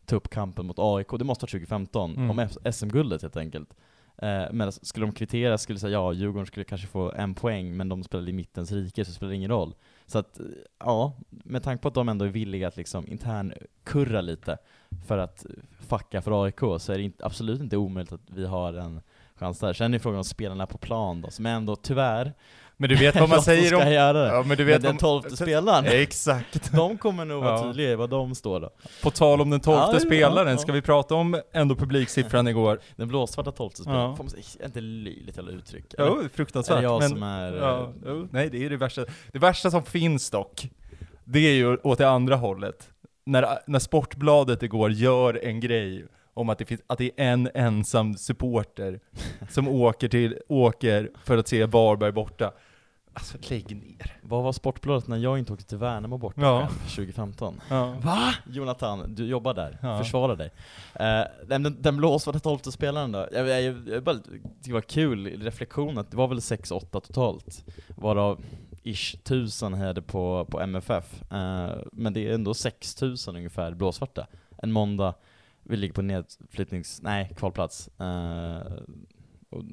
ta upp kampen mot AIK, det måste vara 2015, Mm. om SM-guldet helt enkelt. Eh, men skulle de kvittera skulle säga ja, Djurgården skulle kanske få en poäng, men de spelade i mittens rike så spelar det ingen roll. Så att, ja, med tanke på att de ändå är villiga att liksom intern kurra lite för att fucka för AIK så är det inte, absolut inte omöjligt att vi har en chans där. Sen är frågan om spelarna på plan då, som ändå tyvärr men du vet vad man säger om... Ja, men du Men vet den vad- tolfte spelaren, Exakt. *laughs* de kommer nog vara Ja. tydliga i vad de står då. På tal om den tolfte Ja, spelaren, ja. ska vi prata om ändå publiksiffran *laughs* igår? Den blåsvarta tolfte spelaren, Ja. får man säga, är inte löjligt jävla uttryck? Jo, Är fruktansvärt. det jag men, som är... ja, jo, nej, det är det värsta. Det värsta som finns dock, det är ju åt det andra hållet. När, när Sportbladet igår gör en grej om att det, finns, att det är en ensam supporter som åker, till, åker för att se Varberg borta. Alltså lägg ner. Vad var Sportbladet när jag inte åkte till Värnamo borta Ja. själv 2015? Ja. Va? Jonathan, du jobbar där, Ja. försvara dig. Eh, den, den blåsvarta tolfte spelaren då? Jag, jag, jag, bara tycker det var kul i reflektion att det var väl 6-8 totalt, varav ish 1000 hade på, på MFF. Eh, men det är ändå 6000 ungefär blåsvarta. En måndag, vi ligger på nedflyttnings, nej kvalplats. Och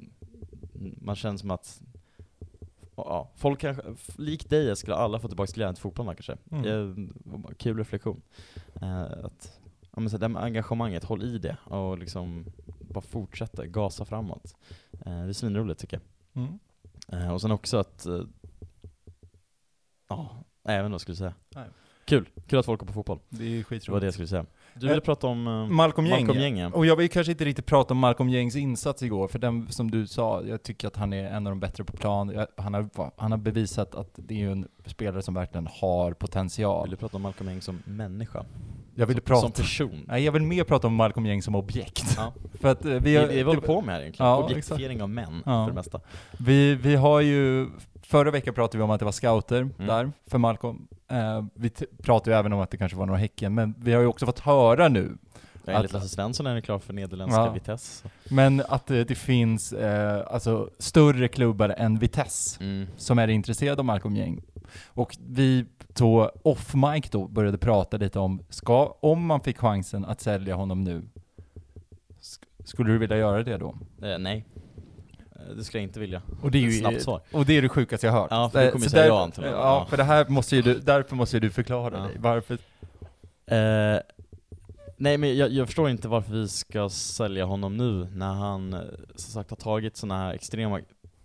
man känner som att Ja, folk kanske, likt dig skulle alla få tillbaka glädjen till fotbollen kanske. Mm. Eh, kul reflektion. Eh, att, ja, men så det här med engagemanget, håll i det och liksom bara fortsätta, gasa framåt. Eh, det är svinroligt tycker jag. Mm. Eh, och sen också att, ja, även vad skulle jag säga. Nej. Kul, kul att folk går på fotboll. Det är Det var skitroligt. det jag skulle säga. Du ville prata om Malcolm Gäng. Malcolm Gäng ja. Och jag vill kanske inte riktigt prata om Malcolm Gängs insats igår, för den som du sa, jag tycker att han är en av de bättre på plan. Jag, han, har, han har bevisat att det är en spelare som verkligen har potential. Vill du prata om Malcolm Gäng som människa? Jag ville som, prata... Som person? Nej, jag vill mer prata om Malcolm Gäng som objekt. Ja. *laughs* För att eh, vi, Det har, är det vi håller på med här egentligen. Ja, Objektifiering av män, Ja. för det mesta. vi, vi har ju, förra veckan pratade vi om att det var scouter Mm. där för Malcolm. Eh, vi pratade ju även om att det kanske var några Häcken, men vi har ju också fått höra nu Ja, enligt Lasse Svensson är han klar för nederländska Ja. Vitesse. Men att eh, det finns eh, alltså större klubbar än Vitesse Mm. som är intresserade av Malcolm Gäng. Och vi då off mic då började prata lite om, ska, om man fick chansen att sälja honom nu, sk- skulle du vilja göra det då? Eh, nej. Det skulle jag inte vilja. Och det är ju Snabbt svar. Och det är det sjukaste jag hört. Ja, för du kommer Så säga där- ja antagligen. Ja, Ja. för det här måste ju du, därför måste ju du förklara Ja. dig. Varför? Eh, nej men jag, jag förstår inte varför vi ska sälja honom nu när han eh, som sagt har tagit sådana här extrema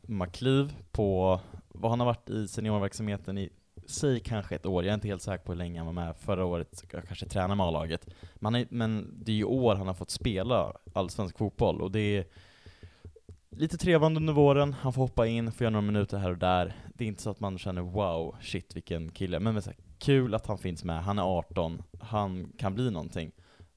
ma- kliv på vad han har varit i seniorverksamheten i, säg kanske ett år, jag är inte helt säker på hur länge han var med förra året, jag kanske tränar med A-laget. Men, men det är ju år han har fått spela allsvensk fotboll och det är lite trevande under våren, han får hoppa in, får göra några minuter här och där. Det är inte så att man känner wow, shit vilken kille, men, men så här, kul att han finns med, han är 18, han kan bli någonting.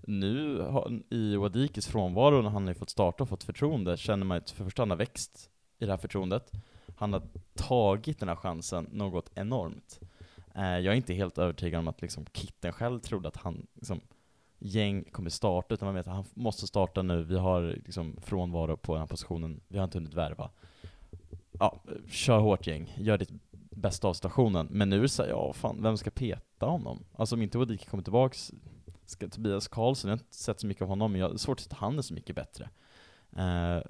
Nu i Wadikis frånvaro när han har fått starta och fått förtroende känner man att för första han har växt i det här förtroendet. Han har tagit den här chansen något enormt. Eh, jag är inte helt övertygad om att liksom Kitten själv trodde att han liksom, gäng kommer starta, utan man vet att han måste starta nu, vi har liksom frånvaro på den här positionen, vi har inte hunnit värva. Ja, kör hårt gäng, gör ditt bästa av situationen. Men nu är det ja fan, vem ska peta honom? Alltså om inte Wadiki kommer tillbaks, ska Tobias Karlsson, jag har inte sett så mycket av honom, men jag har svårt att se att han är så mycket bättre. Uh,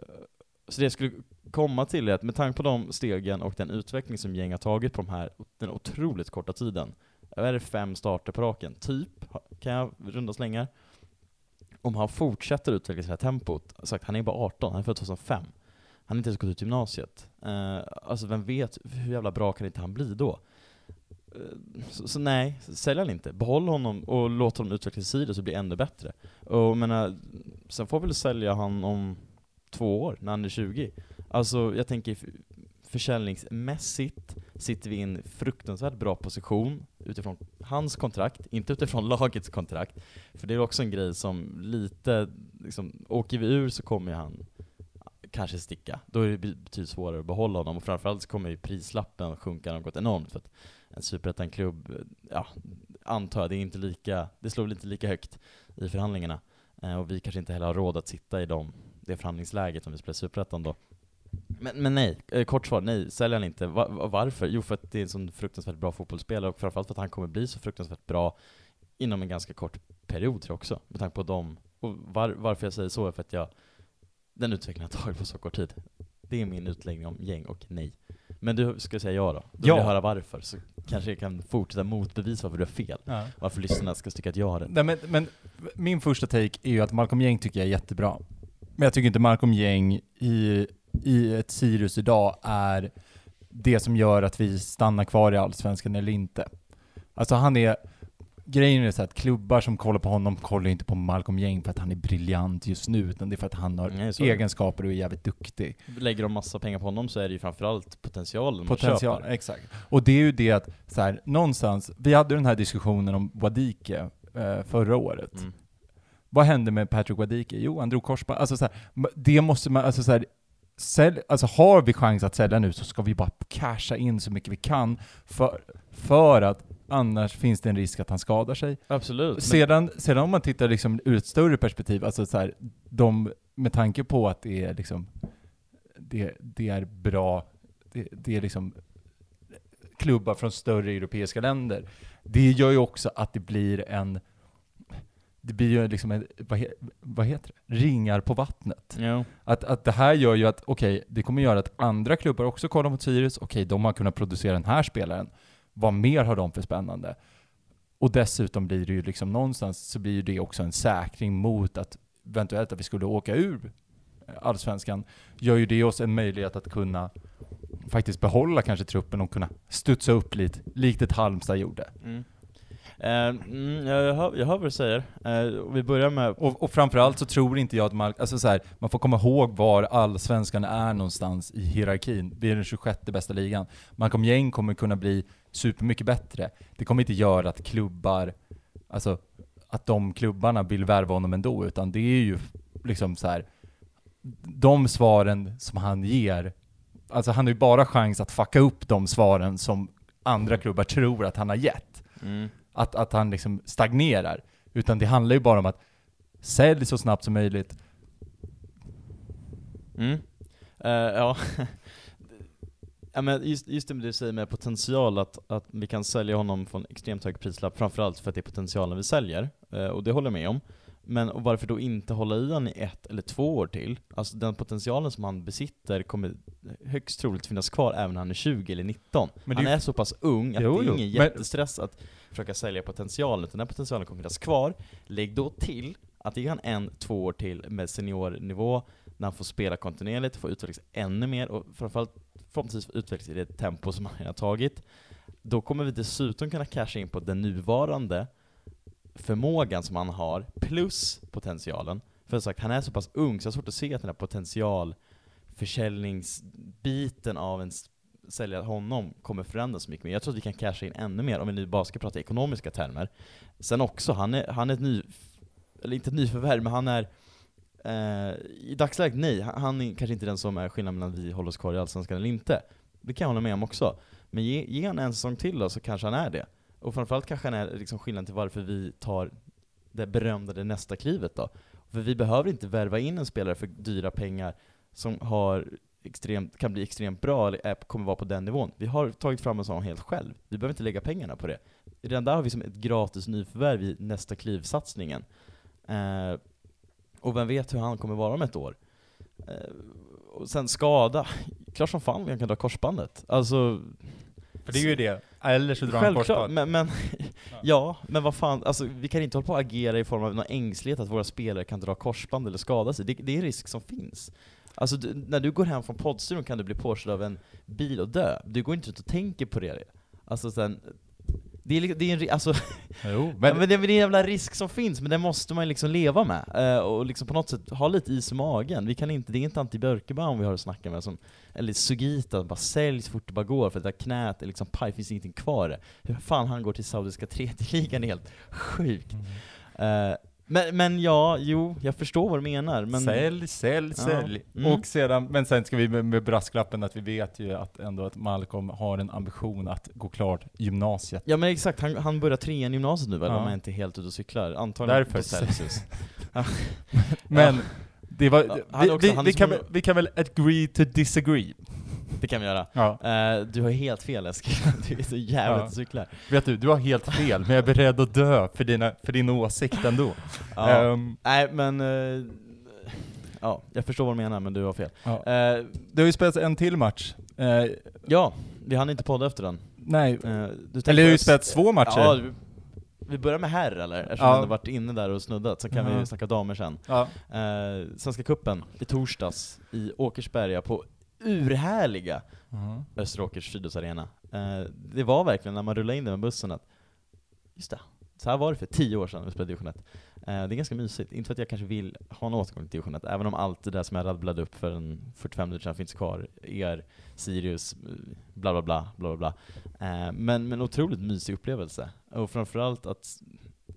så det jag skulle komma till är att med tanke på de stegen och den utveckling som gäng har tagit på de här, den otroligt korta tiden, vad är det fem starter på raken? Typ, kan jag runda slängar. Om han fortsätter utveckla det här tempot, sagt, han är bara 18, han är född 2005. Han har inte ens gått ut gymnasiet. Eh, alltså vem vet, hur jävla bra kan inte han bli då? Eh, så, så nej, sälj han inte. Behåll honom och låt honom utveckla sidor så blir det ännu bättre. Och jag menar, sen får vi väl sälja han om två år, när han är 20. Alltså jag tänker försäljningsmässigt sitter vi i en fruktansvärt bra position utifrån hans kontrakt, inte utifrån *laughs* lagets kontrakt. För det är också en grej som lite, liksom, åker vi ur så kommer ju han kanske sticka. Då är det betydligt svårare att behålla honom och framförallt så kommer ju prislappen sjunka något enormt för att en superettan-klubb, ja, antar jag, det är inte lika, det slår väl inte lika högt i förhandlingarna. Eh, och vi kanske inte heller har råd att sitta i dem, det förhandlingsläget om vi spelar superettan då. Men, men nej, eh, kort svar, nej, säljer han inte. Va, va- varför? Jo, för att det är en sån fruktansvärt bra fotbollsspelare och framförallt för att han kommer bli så fruktansvärt bra inom en ganska kort period tror jag också, med tanke på dem. Och var, varför jag säger så är för att jag, den utvecklingen har tagit på så kort tid. Det är min utläggning om gäng och nej. Men du ska säga ja då? Då vill Ja. jag höra varför, så kanske jag kan fortsätta motbevisa varför du har fel. Ja. Varför lyssnarna ska tycka att jag har rätt. Nej, men, men min första take är ju att Malcolm Gäng tycker jag är jättebra. Men jag tycker inte Malcolm Gäng i, i ett Sirius idag är det som gör att vi stannar kvar i Allsvenskan eller inte. Alltså han är, grejen är så att klubbar som kollar på honom kollar inte på Malcolm Gäng för att han är briljant just nu, utan det är för att han har Nej, egenskaper och är jävligt duktig. Lägger de massa pengar på honom så är det ju framförallt potentialen Potential, exakt. Och det är ju det att, så här, någonstans, vi hade den här diskussionen om Wadike eh, förra året. Mm. Vad hände med Patrick Wadike? Jo, han drog korsband. Alltså så här, det måste man, alltså så här, sälj, alltså har vi chans att sälja nu så ska vi bara casha in så mycket vi kan för, för att annars finns det en risk att han skadar sig. Absolut. Sedan, sedan om man tittar liksom ur ett större perspektiv, alltså så här, de, med tanke på att det är liksom, det, det är bra, det, det är liksom klubbar från större europeiska länder. Det gör ju också att det blir en, det blir ju liksom en, vad, he, vad heter det? Ringar på vattnet. ja. Att, att det här gör ju att, okej, det kommer göra att andra klubbar också kollar mot Sirius, okej, de har kunnat producera den här spelaren. Vad mer har de för spännande? Och dessutom blir det ju liksom någonstans så blir det också en säkring mot att eventuellt att vi skulle åka ur Allsvenskan, gör ju det oss en möjlighet att kunna faktiskt behålla kanske truppen och kunna studsa upp lite, likt ett Halmstad gjorde. Mm. Eh, mm, jag, hör, jag hör vad du säger. Eh, vi börjar med... Och, och framförallt så tror inte jag att man, alltså så här, man får komma ihåg var allsvenskan är någonstans i hierarkin. Vi är den 26 bästa ligan. Malcolm Gäng kommer kunna bli supermycket bättre. Det kommer inte göra att klubbar, alltså att de klubbarna vill värva honom ändå, utan det är ju liksom så här. de svaren som han ger, alltså han har ju bara chans att fucka upp de svaren som andra klubbar tror att han har gett Mm att, att han liksom stagnerar. Utan det handlar ju bara om att sälj så snabbt som möjligt. Mm. Uh, ja. *laughs* ja men just, just det du säger med potential, att, att vi kan sälja honom från extremt hög prislapp, framförallt för att det är potentialen vi säljer. Uh, och det håller jag med om. Men och varför då inte hålla i han i ett eller två år till? Alltså den potentialen som han besitter kommer högst troligt finnas kvar även när han är 20 eller 19. Men han är så pass ung att Jo, det är jo, ingen men- jättestress att försöka sälja potentialen, utan den potentialen kommer finnas kvar. Lägg då till att ge han en, två år till med seniornivå, när han får spela kontinuerligt, får utvecklas ännu mer och framförallt förhoppningsvis utvecklas i det tempo som han har tagit. Då kommer vi dessutom kunna casha in på den nuvarande förmågan som han har, plus potentialen. För som sagt, han är så pass ung så jag har svårt att se att den här potentialförsäljningsbiten av en sälja honom kommer förändras så mycket mer. Jag tror att vi kan casha in ännu mer om vi nu bara ska prata i ekonomiska termer. Sen också, han är, han är ett ny, eller inte ett nyförvärv, men han är eh, i dagsläget nej, han han är kanske inte den som är skillnaden mellan vi håller oss kvar i Allsvenskan eller inte. Det kan jag hålla med om också. Men ge, ge han en säsong till då så kanske han är det. Och framförallt kanske han är liksom skillnaden till varför vi tar det berömda det nästa klivet då. För vi behöver inte värva in en spelare för dyra pengar som har extremt, kan bli extremt bra eller är, kommer vara på den nivån. Vi har tagit fram en sån helt själv. Vi behöver inte lägga pengarna på det. Redan där har vi som ett gratis nyförvärv i nästa kliv-satsningen. Eh, och vem vet hur han kommer vara om ett år. Eh, och sen skada, klart som fan han kan dra korsbandet. Alltså, för det är ju det. Eller så drar han Självklart, men, men *laughs* ja, men vad fan, alltså vi kan inte hålla på att agera i form av någon ängslighet att våra spelare kan dra korsband eller skada sig. Det, det är en risk som finns. Alltså du, när du går hem från poddstudion kan du bli påkörd av en bil och dö. Du går inte ut och tänker på det. Alltså sen, det är, det är en, alltså, *laughs* Jo, men, ja, men det, är en jävla risk som finns, men det måste man liksom leva med. Eh, och liksom på något sätt ha lite is i magen. Vi kan inte, det är inte Antti Björkebaum vi har att snacka med, som, eller Sugita, bara sälj så fort det bara går, för det där knät är liksom paj, finns ingenting kvar. Hur fan han går till saudiska tredje ligan är helt sjukt. Mm. Eh, men, men ja, jo, jag förstår vad du menar, men... Sälj, sälj, Ja. sälj. Mm. Och sedan, men sen ska vi med, med brasklappen att vi vet ju att ändå att Malcolm har en ambition att gå klart gymnasiet. Ja men exakt, han, han börjar trean gymnasiet nu väl, Ja. om jag inte är helt ute och cyklar. Antagligen Därför på Celsius. *laughs* Men det var, Ja, han är vi, kan, vi kan väl agree to disagree? Det kan vi göra. Ja. Eh, du har helt fel Eskil, *laughs* du är så jävla Ja. cyklar. Vet du, du har helt fel, men jag är beredd att dö för, dina, för din åsikt ändå. Ja. Ehm, Nej men, eh, ja, jag förstår vad du menar men du har fel. ja. Eh, Det har ju spelats en till match. Eh, ja, vi hann inte podda efter den. nej, Eh, du eller det har ju spelats två matcher. Ja, vi- börjar med herr eller? Eftersom Ja. vi varit inne där och snuddat, så kan Ja. vi snacka damer sen. Ja. Eh, Svenska Kuppen i torsdags i Åkersberga på urhärliga Mhm. Österåkers friidrottsarena. Eh, det var verkligen när man rullade in där med bussen att, just det, så här var det för tio år sedan vi spelade division 1. Eh, det är ganska mysigt, inte för att jag kanske vill ha en återgång till division 1, även om allt det där som jag rabblade upp för en 45 minuter sedan finns kvar, er, Sirius, bla bla bla, bla bla bla. Eh, men, men otroligt mysig upplevelse. Och framförallt att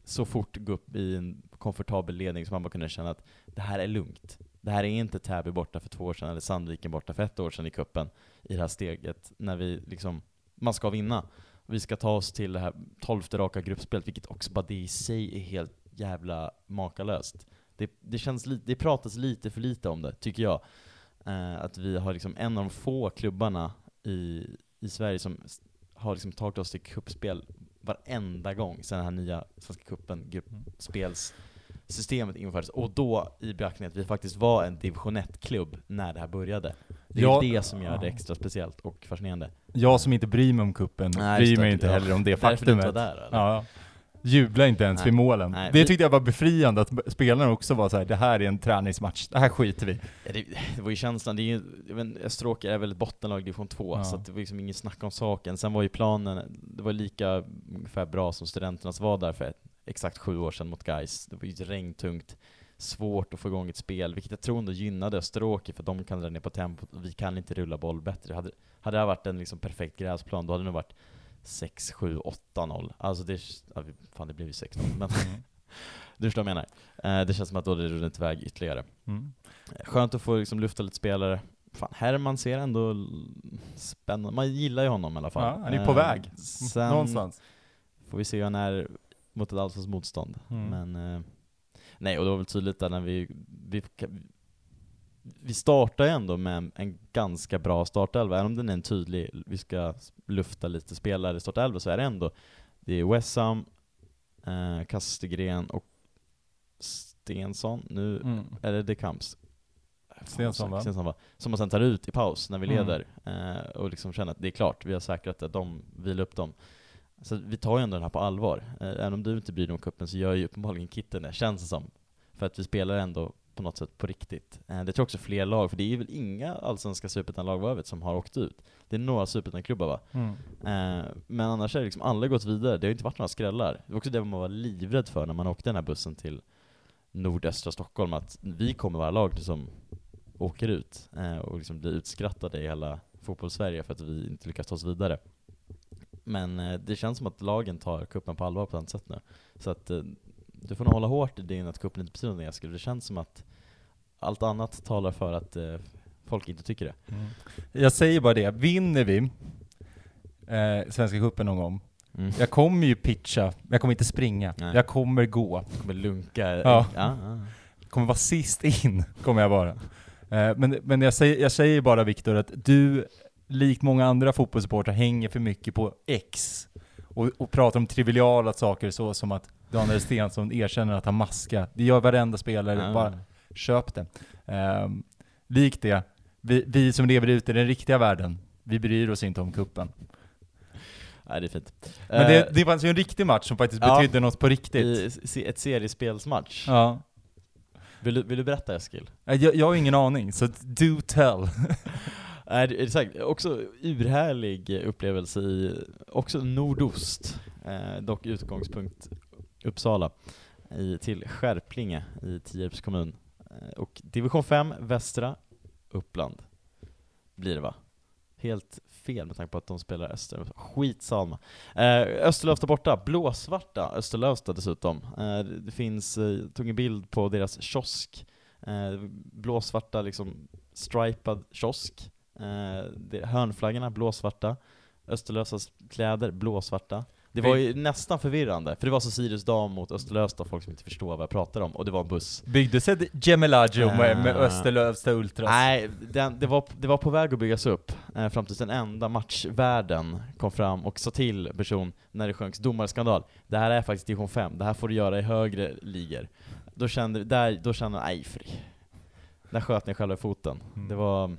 så fort gå upp i en komfortabel ledning så man bara kunde känna att det här är lugnt. Det här är inte Täby borta för två år sedan, eller Sandviken borta för ett år sedan i kuppen i det här steget när vi liksom, man ska vinna. Vi ska ta oss till det här tolfte raka gruppspelet, vilket också bara det i sig är helt jävla makalöst. Det, det, känns li, det pratas lite för lite om det, tycker jag. Eh, att vi har liksom en av de få klubbarna i, i Sverige som har liksom tagit oss till kuppspel varenda gång sedan den här nya Svenska cupen-gruppspels gruppspelssystemet infördes. Och då i beaktning att vi faktiskt var en division 1-klubb när det här började. Det är Ja, det som gör det extra speciellt och fascinerande. Jag som inte bryr mig om kuppen, Nej, bryr mig inte heller om det Därför du inte faktumet. var där eller? Ja. Jubla inte ens Nej. vid målen. Nej, det tyckte jag var befriande, att spelarna också var så här: det här är en träningsmatch, det här skiter vi i." Ja, det, det var ju känslan, det är ju, Österåker är väl ett bottenlag i division 2, Ja. så det var liksom ingen snack om saken. Sen var ju planen, det var lika ungefär bra som studenternas var där för ett, exakt sju år sedan mot Gais. Det var ju regntungt, svårt att få igång ett spel, vilket jag tror ändå gynnade Österåker, för de kan dra ner på tempot och vi kan inte rulla boll bättre. Hade, hade det här varit en liksom perfekt gräsplan, då hade det nog varit 6, 7, 8, 0. Alltså det, ja, fan det blev ju 6 0 men *laughs* du förstår vad jag menar. Eh, det känns som att då det rullat iväg ytterligare. Mm. Skönt att få liksom lufta lite spelare. Fan, Herman ser ändå spännande Man gillar ju honom i alla fall. Ja, han är på Eh, väg. Sen Någonstans. får vi se hur han är mot ett allsvenskt motstånd. Mm. Men, eh, nej, och det var väl tydligt där när vi, vi, vi startar ju ändå med en ganska bra startelva, även om den är en tydlig, vi ska lufta lite spelare i startelva, så är det ändå, det är Wessam, eh, Kastegren och Stensson, nu Mm. är det De Camps. Stensson, va? Stensson va? Som man sen tar ut i paus när vi Mm. leder, eh, och liksom känner att det är klart, vi har säkrat att de vilar upp dem. Så vi tar ju ändå den här på allvar. Eh, även om du inte bryr dig om kuppen så gör ju uppenbarligen Kitten det, känns det som. För att vi spelar ändå på något sätt på riktigt. Eh, det tror jag också fler lag, för det är väl inga allsvenska superettan-lag vad jag vet som har åkt ut. Det är några superettan-klubbar va? Mm. Eh, men annars är det liksom alla gått vidare, det har inte varit några skrällar. Det var också det man var livrädd för när man åkte den här bussen till nordöstra Stockholm, att vi kommer vara lag som åker ut eh, och liksom blir utskrattade i hela fotbollssverige för att vi inte lyckas ta oss vidare. Men det känns som att lagen tar kuppen på allvar på ett sätt nu. Så att du får nog hålla hårt i din att kuppen inte betyder någonting Eskil. Det känns som att allt annat talar för att eh, folk inte tycker det. Mm. Jag säger bara det, vinner vi eh, Svenska cupen någon gång, Mm. jag kommer ju pitcha, jag kommer inte springa, Nej. jag kommer gå. kommer lunka. Ja. Ja, ja. kommer vara sist in, *laughs* kommer jag vara. Eh, men men jag, säger, jag säger bara Viktor att du, likt många andra fotbollssupportrar, hänger för mycket på X och, och pratar om triviala saker så som att Daniel Stensson erkänner att han maskar. Det gör varenda spelare, Ja. bara köp det. Eh, likt det, vi, vi som lever ute i den riktiga världen, vi bryr oss inte om kuppen. Nej, det är fint. Men Eh, det, det var alltså en riktig match som faktiskt ja. betydde något på riktigt. ett seriespelsmatch. Ja. Vill, du, vill du berätta Eskil? Jag, jag har ingen aning, så do tell. *laughs* Nej, det säkert. Också urhärlig upplevelse i, också nordost, eh, dock utgångspunkt Uppsala, i, till Skärplinge i Tierps kommun. Eh, och division 5, västra Uppland, blir det va? Helt fel med tanke på att de spelar Öster. Skitsamma. Eh, Österlövsta borta, blåsvarta Österlövsta dessutom. Eh, det finns, eh, jag tog en bild på deras kiosk, eh, blåsvarta liksom stripad kiosk. Eh, det, hörnflaggorna blåsvarta, Österlösas kläder blåsvarta. Det var ju nästan förvirrande, för det var så Sirius dam mot Österlösta, folk som inte förstår vad jag pratar om, och det var en buss. Byggdes ett Gemelagio med, med Ah. Österlövsta Ultras? Nej, den, det, var, det var på väg att byggas upp, eh, fram tills den enda matchvärden kom fram och sa till person när det sjönks domarskandal. Det här är faktiskt division 5, det här får du göra i högre ligor. Då kände, där, då kände jag, nej fri. Där sköt ni själva i foten. Mm. Det var,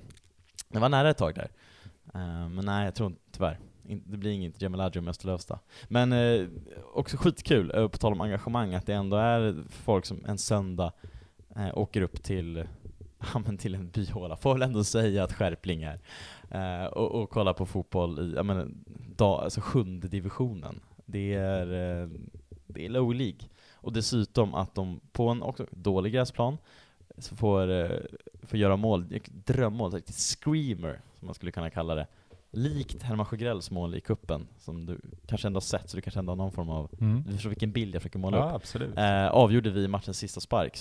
det var nära ett tag där. Eh, men nej, jag tror inte, tyvärr. Det blir inget Gemelagio med Österlövsta. Men eh, också skitkul, eh, på tal om engagemang, att det ändå är folk som en söndag eh, åker upp till, *laughs* ja, men till en byhåla, får väl ändå säga att skärpling är, eh, och, och kollar på fotboll i ja, men, dag, alltså sjunde divisionen. Det är, eh, det är low League. Och dessutom att de på en också dålig gräsplan så får, eh, får göra mål, drömmål, ett screamer som man skulle kunna kalla det. Likt Herman Sjögrells mål i kuppen som du kanske ändå har sett, så du kanske ändå har någon form av, Mm. du förstår vilken bild jag försöker måla upp. Ja, absolut. Eh, avgjorde vi matchens sista spark.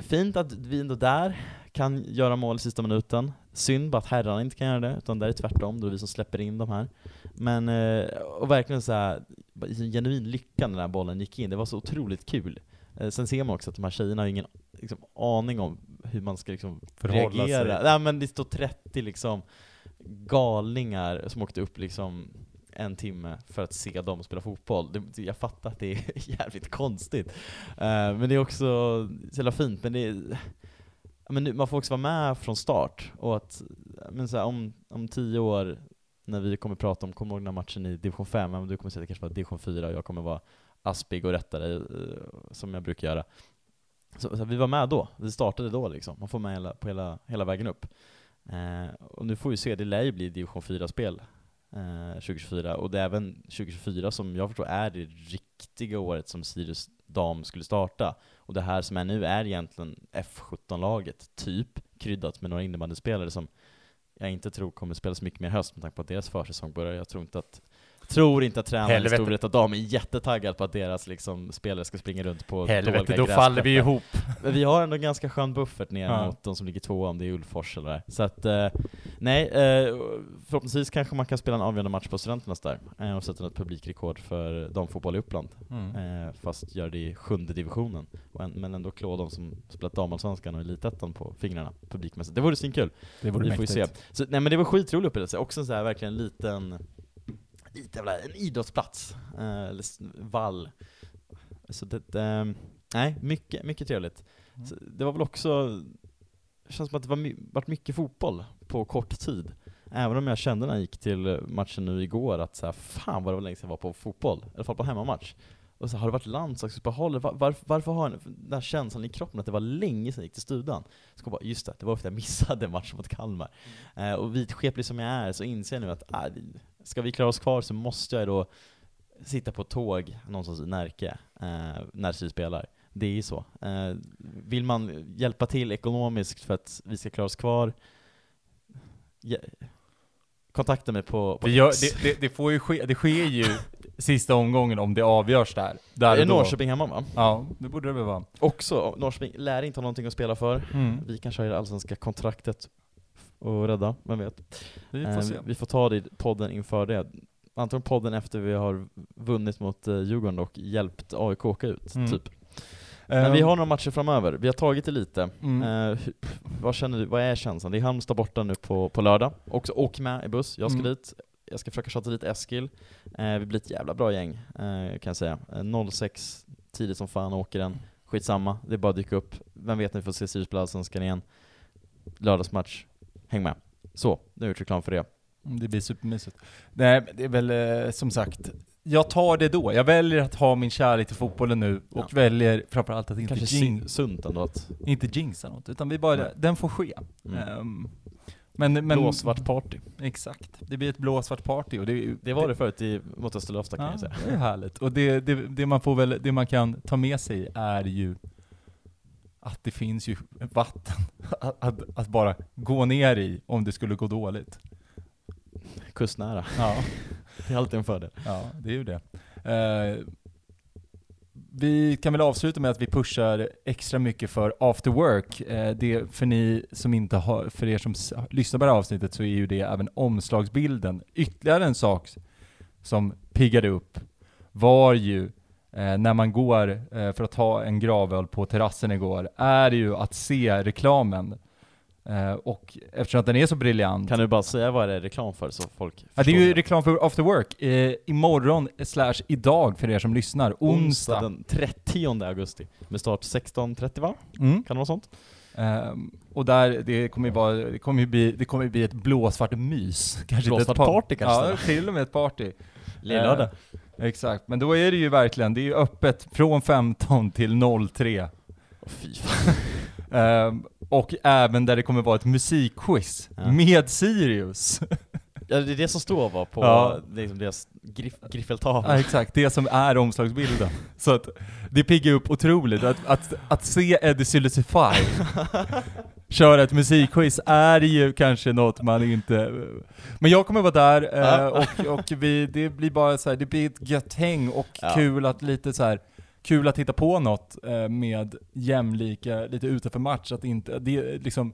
Fint att vi ändå där kan göra mål i sista minuten. Synd bara att herrarna inte kan göra det, utan där är tvärtom, då är det vi som släpper in de här. Men, eh, och verkligen så här, genuin lycka när den här bollen gick in, det var så otroligt kul. Eh, sen ser man också att de här tjejerna har ingen liksom, aning om hur man ska liksom, reagera. sig. Nej men det står 30 liksom galningar som åkte upp liksom en timme för att se dem spela fotboll. Det, jag fattar att det är *laughs* jävligt konstigt. Eh, men det är också så jävla fint, men det är, men nu- man får också vara med från start. Och att, men så här, om, om tio år, när vi kommer prata om, kommer du ihåg den här matchen i division 5, men du kommer säga att det kanske var division 4 och jag kommer vara aspig och rätta dig, eh, som jag brukar göra. Så, så vi var med då, vi startade då liksom. Man får med hela, på hela, hela vägen upp. Eh, och nu får vi se, det lär ju bli division 4-spel eh, 2024, och det är även 2024 som jag förstår är det riktiga året som Sirius dam skulle starta. Och det här som är nu är egentligen F17-laget, typ, kryddat med några innebandyspelare som jag inte tror kommer spela så mycket mer höst med tanke på att deras försäsong börjar. Jag tror inte att Tror inte att tränaren i. Storvreta Dam är jättetaggad på att deras liksom, spelare ska springa runt på Helvete, då faller vi ihop. Men vi har ändå en ganska skön buffert ner Ja. mot de som ligger tvåa, om det är Ulfors eller där. Så att, eh, nej, eh, förhoppningsvis kanske man kan spela en avgörande match på Studenternas där, eh, och sätta ett publikrekord för damfotboll i Uppland. Mm. Eh, fast gör det i sjunde divisionen, en, men ändå klå de som spelat damallsvenskan och elitettan på fingrarna publikmässigt. Det vore svinkul. Det vore Vi får ju se. Så, nej men det var skitrolig upplevelse, också en så här verkligen liten, lite jävla, en idrottsplats, eh, eller vall. Så det, ehm, Nej, mycket, mycket trevligt. Mm. Så Det var väl också, det känns som att det var varit mycket fotboll på kort tid. Även om jag kände när jag gick till matchen nu igår att så här, fan vad det var länge sedan jag var på fotboll, i alla fall på hemmamatch. Och så har det varit landslagsuppehåll, var, varför, varför har jag den här känslan i kroppen att det var länge sedan jag gick till studion? Så kom jag bara, just det, det var för att jag missade matchen mot Kalmar. Eh, och vidskeplig som jag är så inser jag nu att äh, ska vi klara oss kvar så måste jag då sitta på tåg någonstans i Närke eh, när Sirius spelar. Det är ju så. Eh, vill man hjälpa till ekonomiskt för att vi ska klara oss kvar, kontakta mig på, på Det, gör, det, det, det får ju ske, det sker ju *laughs* sista omgången om det avgörs där. där är det då. Norrköping hemma va? Ja, det borde det väl vara. Också, Norrköping lär inte ha någonting att spela för. Mm. Vi kanske har det allsvenska kontraktet och rädda, vem vet? Vi får Eh, se. vi får ta det podden inför det. Antagligen podden efter vi har vunnit mot eh, Djurgården och hjälpt AIK åka ut, Mm. typ. Men vi har några matcher framöver, vi har tagit det lite. Mm. Eh, vad känner du, vad är känslan? Det är Halmstad borta nu på, på lördag. Också åk med i buss, jag ska Mm. dit. Jag ska försöka tjata dit Eskil. Eh, vi blir ett jävla bra gäng, eh, kan jag säga. Eh, 06, tidigt som fan åker den. Skitsamma, det är bara att dyka upp. Vem vet när vi får se Sirius på Allsvenskan igen. Lördagsmatch, häng med. Så, nu har jag gjort reklam för det. Mm, Det blir supermysigt. Nej, det är väl eh, som sagt, jag tar det då. Jag väljer att ha min kärlek till fotbollen nu och Ja. väljer framförallt att inte, Kanske sin- sunt ändå att inte jinxa något, utan vi bara, Nej. den får ske. mm. Ehm, men, men, blåsvart party. Exakt. Det blir ett blåsvart party och det, Det var det förut i, mot Österlöfsta kan Ja, jag säga. det är härligt. Och det, det, det man får väl, det man kan ta med sig är ju att det finns ju vatten *laughs* att, att, att bara gå ner i om det skulle gå dåligt. Kustnära. Ja. Det är alltid en fördel. Ja, det är ju det. Eh, vi kan väl avsluta med att vi pushar extra mycket för After Work. Eh, det för ni som inte har, för er som lyssnar på det här avsnittet så är ju det även omslagsbilden. Ytterligare en sak som piggade upp var ju eh, när man går eh, för att ta en gravöl på terrassen igår, är ju att se reklamen. Eh, och eftersom att den är så briljant Kan du bara säga vad det är reklam för så folk Ja, det är ju reklam för After Work. Eh, imorgon slash idag för er som lyssnar. Onsdag. den 30 augusti. Med start 16.30 va? Mm. Kan det vara sånt? Ehm, och där, det kommer ju vara, det kommer ju bli, det kommer ju bli ett blåsvart mys. *laughs* Kanske Blåsvart par- party kanske Ja, till och med ett party. *laughs* Lillördag. Eh, exakt, men då är det ju verkligen, det är ju öppet från 15 till 03. Åh, fy fan. *laughs* Ehm, och även där det kommer vara ett musikquiz Ja. med Sirius. Ja, det är det som står va, på Ja. liksom deras griff, griffeltavla. Ja, exakt, det som är omslagsbilden. *laughs* Så att det piggar upp otroligt. Att, att, att se Eddie Silicify *laughs* köra ett musikquiz är ju kanske något man inte... Men jag kommer vara där eh, och, och vi, det blir bara så här, det blir ett gött häng och Ja. kul att lite så här kul att hitta på något eh, med jämlika, lite utanför match, att inte, det är liksom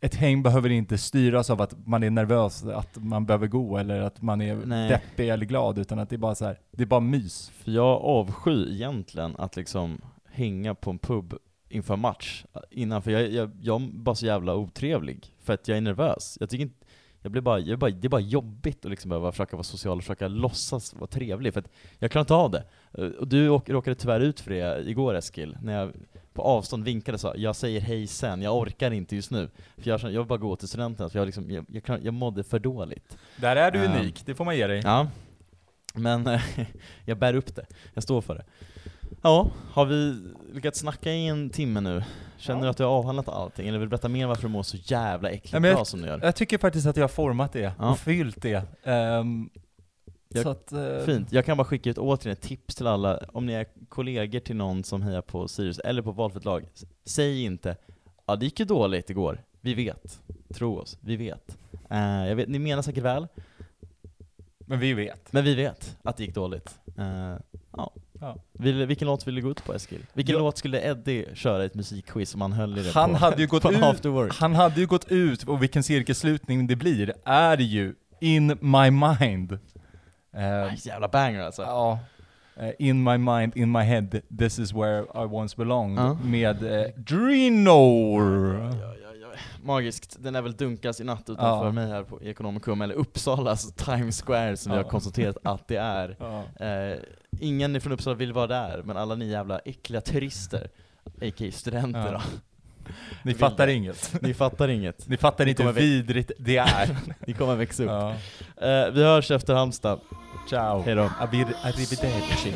ett häng behöver inte styras av att man är nervös, att man behöver gå eller att man är Nej. deppig eller glad, utan att det är bara så här, det är bara mys. För jag avskyr egentligen att liksom hänga på en pub inför match innan, för jag, jag, jag är bara så jävla otrevlig, för att jag är nervös. Jag tycker inte, jag blir bara, jag bara, det är bara jobbigt att liksom behöva försöka vara social och försöka låtsas vara trevlig, för att jag klarar inte av det. Eh, Och du åk- råkade tyvärr ut för det igår Eskil, när jag på avstånd vinkade och sa jag säger hej sen, jag orkar inte just nu. För jag, jag vill bara gå till studenterna, för jag, liksom, jag, jag, klar- jag mådde för dåligt. Där är du Ja. unik, det får man ge dig. Ja, men *laughs* jag bär upp det. Jag står för det. Ja, har vi lyckats snacka i en timme nu? Känner Ja. du att du har avhandlat allting? Eller vill du berätta mer varför du mår så jävla äckligt Ja, bra som du gör? Jag tycker faktiskt att jag har format det Ja. och fyllt det. Ehm, Jag- att, eh, Fint. Jag kan bara skicka ut återigen ett tips till alla, om ni är kollegor till någon som hejar på Sirius, eller på valfritt lag, säg inte ja det gick ju dåligt igår, vi vet. Tro oss, vi vet. Eh, jag vet, ni menar säkert väl, Men vi vet. men vi vet att det gick dåligt. Eh, ja. Ja. Vill, vilken låt vill du gå ut på Eskil? Vilken låt skulle Eddie köra i ett musikquiz om han höll i det Han på, hade ju gått *laughs* ut-? Han hade ju gått ut, och vilken cirkelslutning det blir, är ju In My Mind. Aj, jävla banger alltså. Ja. Eh, in my mind, in my head, this is where I once belonged. Ja. Med uh, Drinor. Magiskt. Den är väl dunkas i natt utanför Ja. mig här på Ekonomikum, eller Uppsalas Times Square som vi Ja. har konstaterat att det är. Ja. Eh, ingen från Uppsala vill vara där, men alla ni jävla äckliga turister, a.k.a. studenter Ja. då. Ni fattar inget. Ni fattar inget. Ni fattar inte hur vidrigt det är. *laughs* Ni kommer växa upp. ja. Eh, vi hörs efter Halmstad. Ciao. Hej då. Abir- Arrivederci.